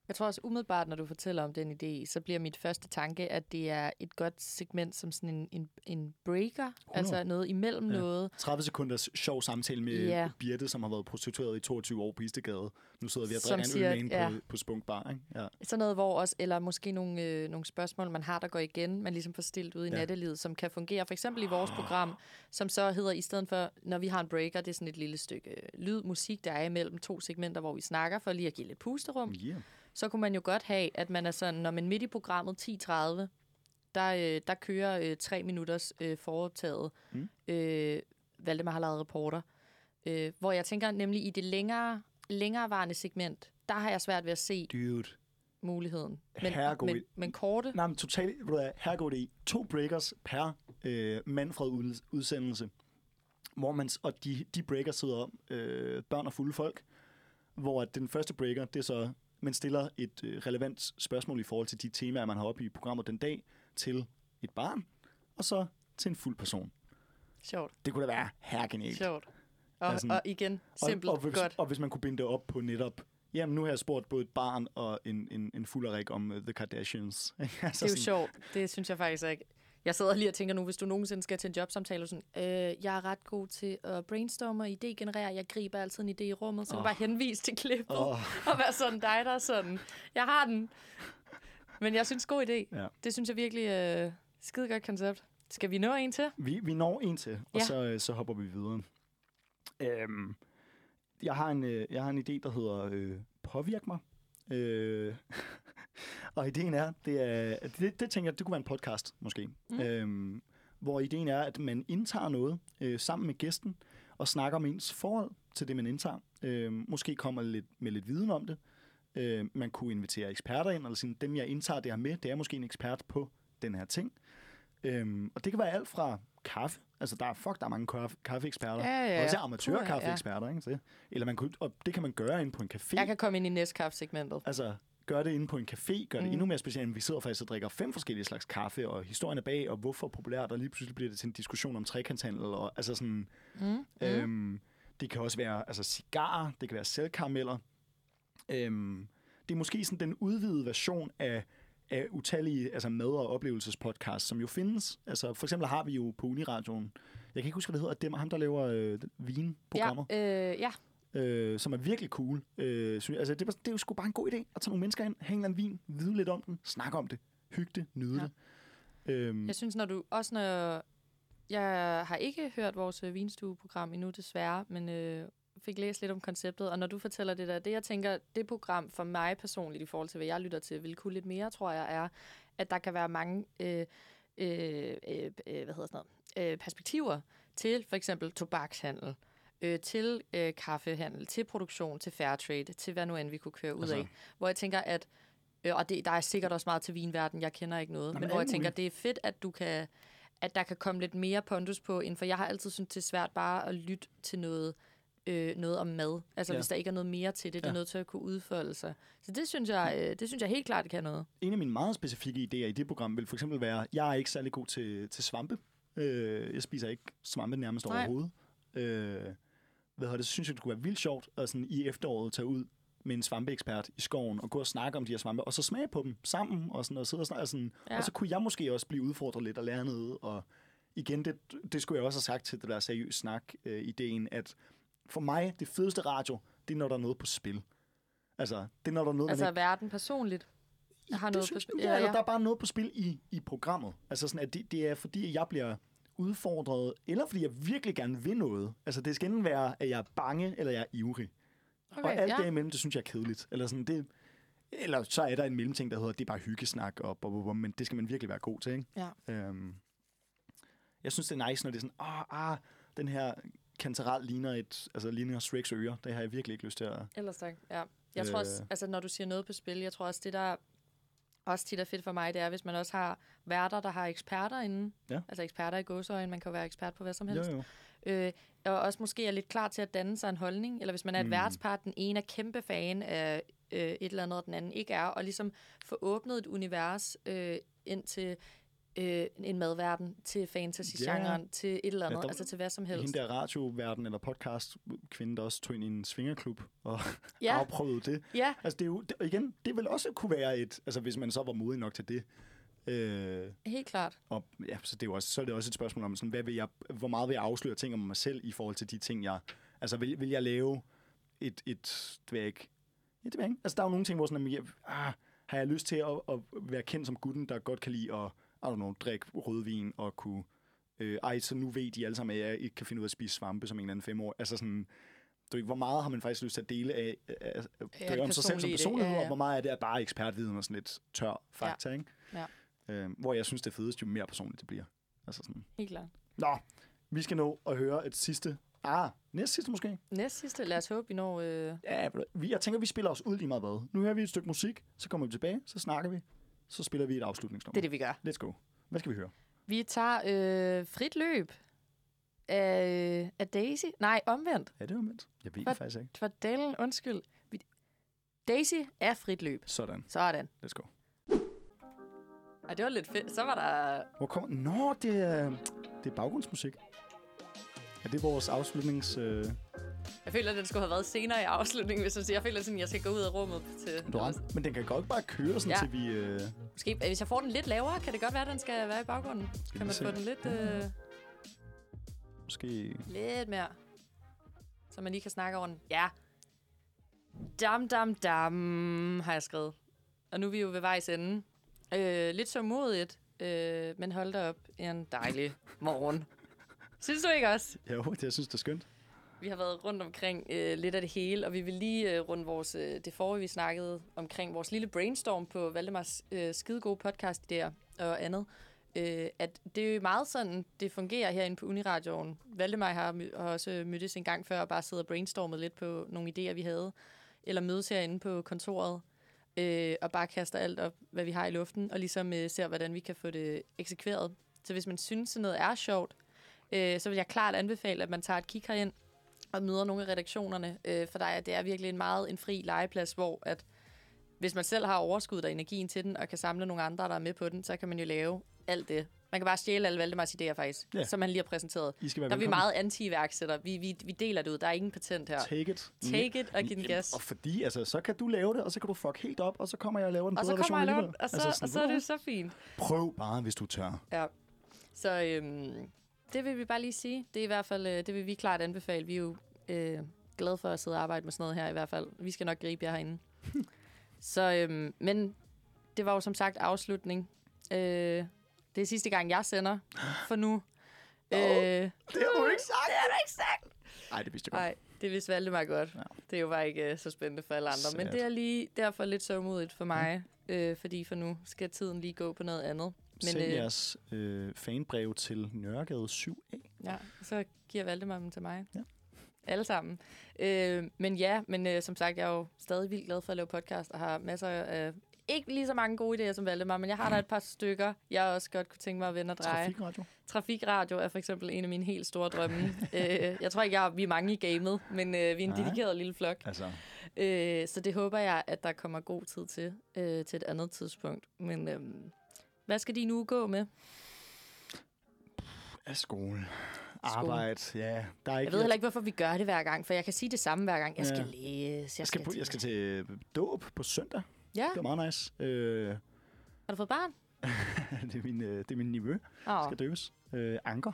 Jeg tror også umiddelbart, når du fortæller om den idé, så bliver mit første tanke, at det er et godt segment som sådan en, en, en breaker. Altså noget imellem Ja. noget. 30 sekunders sjov samtale med Ja. Birte, som har været prostitueret i 22 år på Istegade. Nu sidder vi og drikker en øl ja. på, på Spunk Bar, ikke? Ja. Sådan noget, hvor også, eller måske nogle, øh, nogle spørgsmål, man har, der går igen, man ligesom får stillet ud i Ja. nattelivet, som kan fungere. For eksempel i vores program, som så hedder, i stedet for, når vi har en breaker, det er sådan et lille stykke øh, lyd, musik, der er imellem to segmenter, hvor vi snakker, for lige at give lidt pusterum. Yeah. Så kunne man jo godt have, at man er sådan, når man midt i programmet 10.30, der, øh, der kører øh, tre minutters øh, foretaget. Mm. Øh, Valdemar har lavet reporter. Øh, hvor jeg tænker nemlig i det længere, længerevarende segment, der har jeg svært ved at se Dude. muligheden. Men, Herregud. men, men korte, Nej, men totalt, ved du hvad, her går det i to breakers per øh, Manfred ud, udsendelse. Hvor man, og de, de breakers sidder om øh, børn og fulde folk. Hvor at den første breaker, det er så, man stiller et øh, relevant spørgsmål i forhold til de temaer, man har oppe i programmet den dag, til et barn, og så til en fuld person. sjovt, Det kunne da være hergenialt. sjovt. Og, Altså, og igen, simpelt, og, og, hvis, godt. og hvis man kunne binde det op på netop... Jamen, nu har jeg spurgt både et barn og en, en, en fulderik om uh, The Kardashians. altså Det er jo sjovt. Det synes jeg faktisk ikke. Jeg sidder lige og tænker nu, hvis du nogensinde skal til en jobsamtale, sådan, øh, jeg er ret god til at brainstorme og idégenerere. Jeg griber altid en idé i rummet, så kan du bare henvise til klippet. Åh. Og være sådan dig, der er sådan, jeg har den. Men jeg synes, god idé. Ja. Det synes jeg virkelig øh, skide godt koncept. Skal vi nå en til? Vi, vi når en til, og Ja. så, øh, så hopper vi videre. Øhm, jeg, har en, øh, jeg har en idé, der hedder øh, Påvirk mig. Øh, og ideen er, det, er det, det tænker jeg, det kunne være en podcast måske. Mm. Øhm, hvor ideen er, at man indtager noget øh, sammen med gæsten, og snakker om ens forhold til det, man indtager. Øh, måske kommer lidt, med lidt viden om det. Øh, man kunne invitere eksperter ind, eller sige, dem jeg indtager det her med, det er måske en ekspert på den her ting. Øhm, og det kan være alt fra kaffe. Altså, der er, fuck, der er mange kaffe, kaffeeksperter. Ja, ja, ja. Også amatørkaffeeksperter, ikke? Så, eller man kunne, og det kan man gøre inde på en café. Jeg kan komme ind i næstkaffe-segmentet. Altså, gør det inde på en café, gør det Mm. endnu mere specielt, vi sidder faktisk og drikker fem forskellige slags kaffe, og historien er bag, og hvorfor populært, og lige pludselig bliver det til en diskussion om trekantshandel, og altså sådan, Mm. Øhm, det kan også være altså, cigarer, det kan være selvkarameller. Øhm, det er måske sådan den udvidede version af, af utallige altså mad- og oplevelsespodcasts, som jo findes. Altså, for eksempel har vi jo på Uniradioen, jeg kan ikke huske, hvad det hedder, det er ham, der laver øh, vinprogrammer. Ja, øh, ja. Øh, som er virkelig cool. Øh, synes, altså, det, er, det er jo sgu bare en god idé at tage nogle mennesker ind, hænge en vin, vide lidt om den, snakke om det, hygge det, nyde Ja. det. Øhm, Jeg synes, når du... Også når... Jeg har ikke hørt vores vinstueprogram endnu, desværre, men øh, fik læst lidt om konceptet, og når du fortæller det der, det jeg tænker, det program for mig personligt i forhold til, hvad jeg lytter til, vil kunne lidt mere, tror jeg, er, at der kan være mange øh, øh, øh, øh, hvad hedder sådan noget, øh, perspektiver til for eksempel tobakshandel, øh, til øh, kaffehandel, til produktion, til fair trade, til hvad nu end vi kunne køre ud Altså- af. Hvor jeg tænker, at øh, og det, der er sikkert også meget til vinverden, jeg kender ikke noget, Nå, men, men hvor jeg tænker, muligt. det er fedt, at du kan at der kan komme lidt mere pondus på, inden for jeg har altid syntes, det er svært bare at lytte til noget, øh, noget om mad. Altså Ja. hvis der ikke er noget mere til det, det er Ja. nødt til at kunne udfolde sig. Så det synes jeg, øh, det synes jeg helt klart kan noget. en af mine meget specifikke idéer i det program vil for eksempel være, jeg er ikke særlig god til, til svampe. Øh, jeg spiser ikke svampe nærmest Nej. overhovedet. Øh, hvad hedder det, så synes jeg, det kunne være vildt sjovt at sådan i efteråret tage ud med en svampeekspert i skoven og gå og snakke om de her svampe, og så smage på dem sammen, og, sådan, og sidde og snakke sådan. Ja. Og så kunne jeg måske også blive udfordret lidt og lære noget, og igen, det, det skulle jeg også have sagt til det der seriøs snak, øh, at for mig, det fedeste radio, det er, når der er noget på spil. Altså, det er, når der er noget, Altså ikke verden personligt har det noget synes, på spil. ja, ja. Der er bare noget på spil i, i programmet. Altså sådan, at det, det er fordi, jeg bliver udfordret, eller fordi jeg virkelig gerne vil noget. Altså det skal enten være, at jeg er bange, eller jeg er ivrig. Okay, og alt ja. ja. derimellem, det synes jeg er kedeligt. Eller, sådan, det, eller så er der en mellemting, der hedder, det er bare hyggesnak, og, og, og, og, men det skal man virkelig være god til. Ikke? Ja. Øhm, jeg synes, det er nice, når det er sådan, ah, ah, den her kantarel ligner et, altså ligner Shreks ører. Det har jeg virkelig ikke lyst til at... Ellers tak, ja. Jeg tror også, Øh. altså når du siger noget på spil, jeg tror også, det der også tit er fedt for mig, det er, hvis man også har værter, der har eksperter inde. Ja. Altså eksperter i gåsøjne, man kan jo være ekspert på hvad som helst. Jo, jo. Øh, og også måske er lidt klar til at danne sig en holdning, eller hvis man er et Mm. værtspart, den ene er kæmpe fan af øh, et eller andet, og den anden ikke er, og ligesom få åbnet et univers øh, ind til øh, en madverden, til fantasy-genren, Ja. til et eller andet, Ja, der- altså til hvad som helst. Hende der radioverden eller podcast kvinde, der også tog ind i en svingerklub og Ja, afprøvede det. ja, Altså det er jo, det, igen, det vil også kunne være et, altså hvis man så var modig nok til det. Øh, helt klart. og ja, så, det er jo også, så er det også et spørgsmål om, sådan, hvad vil jeg, hvor meget vil jeg afsløre ting om mig selv i forhold til de ting, jeg... Altså vil, vil jeg lave et, et det ved jeg ikke, ja, det ved jeg ikke. Altså der er jo nogle ting, hvor sådan, at, jeg, ah, har jeg lyst til at, at være kendt som gutten, der godt kan lide at, I don't know, drikke rødvin og kunne... Øh, ej, så nu ved de alle sammen, at jeg ikke kan finde ud af at spise svampe som en eller anden femårig. Altså sådan, du ved, hvor meget har man faktisk lyst til at dele af, af, af Ja, ja, om sig selv som personlighed, Ja, ja. og hvor meget af det er bare ekspertviden og sådan lidt tør fakta, ikke? Ja. Øh, hvor jeg synes, det er fedest, jo mere personligt det bliver. Altså sådan. Helt klart. Nå, vi skal nå at høre et sidste... Ah, næst sidste måske? Næst sidste, lad os håbe, vi når... Øh, Ja, vi, jeg tænker, vi spiller os ud lige meget hvad. Nu hører vi et stykke musik, så kommer vi tilbage, så snakker vi, så spiller vi et afslutningsnummer. det er det, vi gør. Let's go. Hvad skal vi høre? Vi tager øh, frit løb af, af Daisy. Nej, omvendt. Ja, det er omvendt. Jeg ved det faktisk ikke. For Dalen, undskyld. Vi, Daisy er frit løb. Sådan. Sådan. Let's go. Ej, det var lidt fedt. Så var der... Hvor kommer... Nå, det er, det er baggrundsmusik. Er det vores afslutnings... Øh... Jeg føler, at den skulle have været senere i afslutningen, hvis jeg siger. Jeg føler, sådan, at jeg skal gå ud af rummet til... Du ret. Men den kan godt bare køre sådan, ja. Til vi... Øh... Måske, øh, hvis jeg får den lidt lavere, kan det godt være, at den skal være i baggrunden. Skal Kan man se? få den lidt, øh, Måske... lidt mere? Så man lige kan snakke over den. Ja. Dam, dam, dam, har jeg skrevet. Og nu er vi jo ved vejs ende. Øh, lidt så modigt, øh, men hold da op en dejlig morgen. Synes du ikke også? Jo, det, jeg synes, det er skønt. Vi har været rundt omkring øh, lidt af det hele, og vi vil lige øh, runde vores, øh, det forrige, vi snakkede omkring vores lille brainstorm på Valdemars øh, skide gode podcast der og andet. Øh, at det er jo meget sådan, det fungerer herinde på Uniradioen. Valdemar har, my- har også mødtes en gang før og bare siddet og brainstormet lidt på nogle idéer, vi havde. Eller mødes herinde på kontoret øh, og bare kaster alt op, hvad vi har i luften, og ligesom øh, ser, hvordan vi kan få det eksekveret. Så hvis man synes, sådan noget er sjovt, øh, så vil jeg klart anbefale, at man tager et kig herind og møder nogle af redaktionerne, øh, for er, det er virkelig en meget en fri legeplads, hvor at hvis man selv har overskud og energien til den, og kan samle nogle andre, der er med på den, så kan man jo lave alt det. Man kan bare stjæle alle Valdemars idéer faktisk, Ja. som han lige har præsenteret. I skal være Der er vi meget anti-iværksætter. Vi, vi, vi deler det ud. Der er ingen patent her. Take it. Take it og giv den gas. Og fordi, altså, så kan du lave det, og så kan du fuck helt op, og så kommer jeg og laver en Og bedre version alligevel. og så, Altså, sådan, og så er det så fint. Prøv bare, hvis du tør. Ja. Så øhm, det vil vi bare lige sige. Det er i hvert fald, øh, det vil vi klart anbefale. Vi er jo øh, glad for at sidde og arbejde med sådan noget her i hvert fald. Vi skal nok gribe jer herinde. så, øhm, men det var jo som sagt afslutning. Øh, det er sidste gang, jeg sender for nu. Øh, Det har du ikke sagt. det er du ikke sagt. Nej, det vidste jeg godt. Nej, det vidste Valdemar godt. Ja. Det er jo bare ikke uh, så spændende for alle andre. Men Sad. det er lige derfor lidt sørgmodigt for mig. Øh, fordi for nu skal tiden lige gå på noget andet. Men Send øh, jeres øh, fanbrev til Nørregade 7A. ja, så giver Valdemar dem til mig. Ja. Alle sammen. Øh, men ja, men øh, som sagt, jeg er jo stadig vildt glad for at lave podcast, og har masser af... Ikke lige så mange gode idéer som Valdemar, men jeg har da et par stykker, jeg også godt kunne tænke mig at vende og dreje. Trafikradio. Trafikradio er for eksempel en af mine helt store drømme. øh, jeg tror ikke, jeg, vi er mange i gamet, men øh, vi er en Nej. dedikeret lille flok. Altså, Øh, så det håber jeg, at der kommer god tid til, øh, til et andet tidspunkt. Men øh, hvad skal din uge gå med? af skole. Arbejde, ja. Der er ikke Jeg ved heller ikke, hvorfor vi gør det hver gang, for jeg kan sige det samme hver gang. Jeg skal Ja. læse, jeg, Jeg skal, på, jeg skal til dåb på søndag. Ja, Det er meget nice. Øh, har du fået barn? det, er min, øh, det er min niveau, Åh, skal døbes. Øh, anker.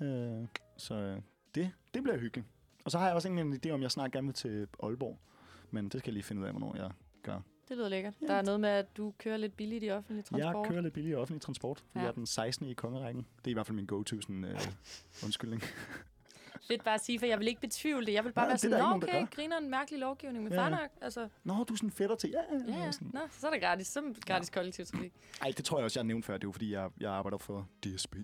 Øh, så øh, det, det bliver hyggeligt. Og så har jeg også en idé om, jeg snart gerne vil til Aalborg. Men det skal jeg lige finde ud af, hvornår jeg gør. Det lyder lækkert. Ja. Der er noget med, at du kører lidt billigt i offentlig transport. Jeg kører lidt billig offentlig transport, fordi Ja. ja. jeg er den 16. i kongerækken. Det er i hvert fald min go-to sådan, øh, undskyldning. Lidt bare at sige, for jeg vil ikke betvivle det. Jeg vil bare Nej, være sådan, Nå, okay, gør." griner en mærkelig lovgivning, men Ja, ja. ja. nok. Altså, Nå, du er sådan fætter til. Ja, ja, ja, ja. Nå, så er det gratis. Så er det gratis kollektivtrafik. Ej, det tror jeg også, jeg har nævnt før. Det er jo, fordi jeg, jeg arbejder for DSB.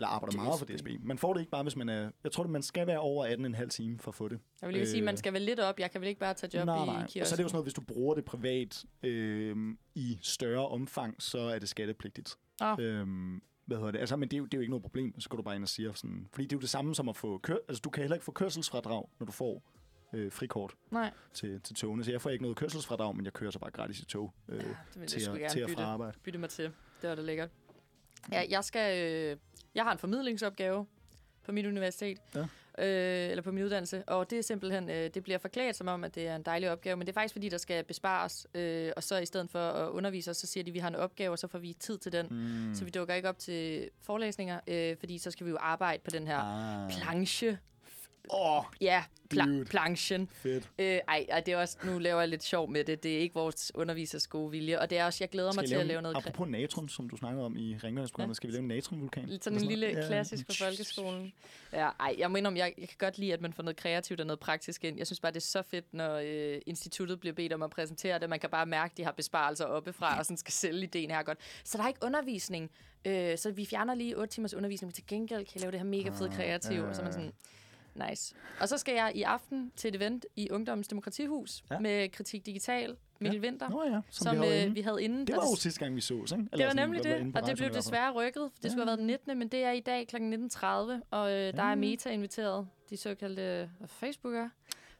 Eller arbejder meget for DSB. Man får det ikke bare, hvis man er... Jeg tror, man skal være over 18,5 time for at få det. Jeg vil lige sige, at man Øh, skal vel lidt op. Jeg kan vel ikke bare tage job nej, i nej. kiosken. Og så er det jo sådan noget, hvis du bruger det privat øh, i større omfang, så er det skattepligtigt. Åh. Øhm, hvad hedder det? Altså, men det er, jo, det er jo ikke noget problem, så går du bare ind og siger sådan... Fordi det er jo det samme som at få... Kør, altså, du kan heller ikke få kørselsfradrag, når du får øh, frikort Nej, til, til togene. Så jeg får ikke noget kørselsfradrag, men jeg kører så bare gratis i tog øh, ja, til, at, til og bytte. fra arbejde. bytte mig til. Det var da lækkert. Ja, jeg skal... Øh, jeg har en formidlingsopgave på mit universitet. Ja. Øh, eller på min uddannelse. Og det er simpelthen... Øh, det bliver forklædt som om, at det er en dejlig opgave. Men det er faktisk, fordi der skal bespares. Øh, og så i stedet for at undervise os, så siger de, at vi har en opgave, og så får vi tid til den. Mm. Så vi dukker ikke op til forelæsninger, øh, fordi så skal vi jo arbejde på den her Ah. planche. Oh, Ja, pla- planchen. fedt. Øh, ej, ej, det er også, nu laver jeg lidt sjov med det. Det er ikke vores undervisers gode vilje. Og det er også, jeg glæder mig Skal til I at lave noget... Apropos natron, som du snakkede om i rengøringsprogrammet, Ja. skal vi lave en natronvulkan? Lidt sådan en lille? Ja. klassisk fra folkeskolen. Ja, ej, jeg mener, jeg, jeg kan godt lide, at man får noget kreativt og noget praktisk ind. Jeg synes bare, det er så fedt, når øh, instituttet bliver bedt om at præsentere det. Man kan bare mærke, at de har besparelser oppefra, og sådan skal sælge ideen her godt. Så der er ikke undervisning. Øh, så vi fjerner lige 8 timers undervisning, men til gengæld kan jeg lave det her mega fede Ah, kreativ. ja, Og så er man ja, sådan, nice. Og så skal jeg i aften til et event i Ungdommens Demokratihus Ja. med Kritik Digital, Mikkel Vinter, Nå ja, som, som, vi havde øh, inde. vi havde inden. Det var jo sidste gang, vi så, ikke? Eller det var sådan, nemlig var det, på og det blev desværre rykket. Det skulle have været den 19., men det er i dag kl. 19.30, og øh, der er Ja. Meta inviteret, de såkaldte Facebookere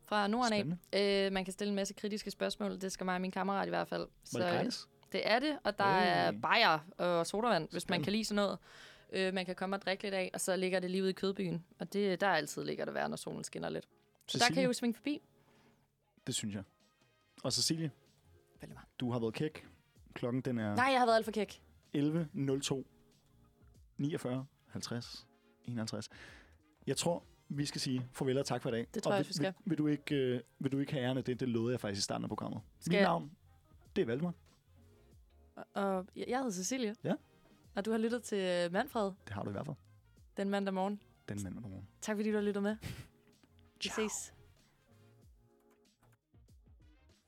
fra Norden af. Øh, man kan stille en masse kritiske spørgsmål, det skal mig og min kammerat i hvert fald. Var det øh, det er det, og der er Hey. bajer og sodavand, hvis man Spændende. kan lide sådan noget. Øh, man kan komme og drikke lidt af, og så ligger det lige ude i kødbyen. Og det, der er altid ligger det værd, når solen skinner lidt. Så der kan I jo svinge forbi. Det synes jeg. Og Cecilie, Valdemar. du har været kæk. Klokken den er Nej, jeg har været alt for kæk. 11.02. 49, 50, 51. Jeg tror, vi skal sige farvel og tak for i dag. Det tror og jeg, vil, vi skal. Vil, vil, du ikke, øh, vil du ikke have æren af det? Det lovede jeg faktisk i starten af programmet. Skal Mit navn, det er Valdemar. Og, og jeg hedder Cecilie. Ja. Og du har lyttet til øh, Manfred Det har du i hvert fald. den mandag morgen. Den mand med nogen. Tak fordi du har lyttet med. Vi Ciao. ses.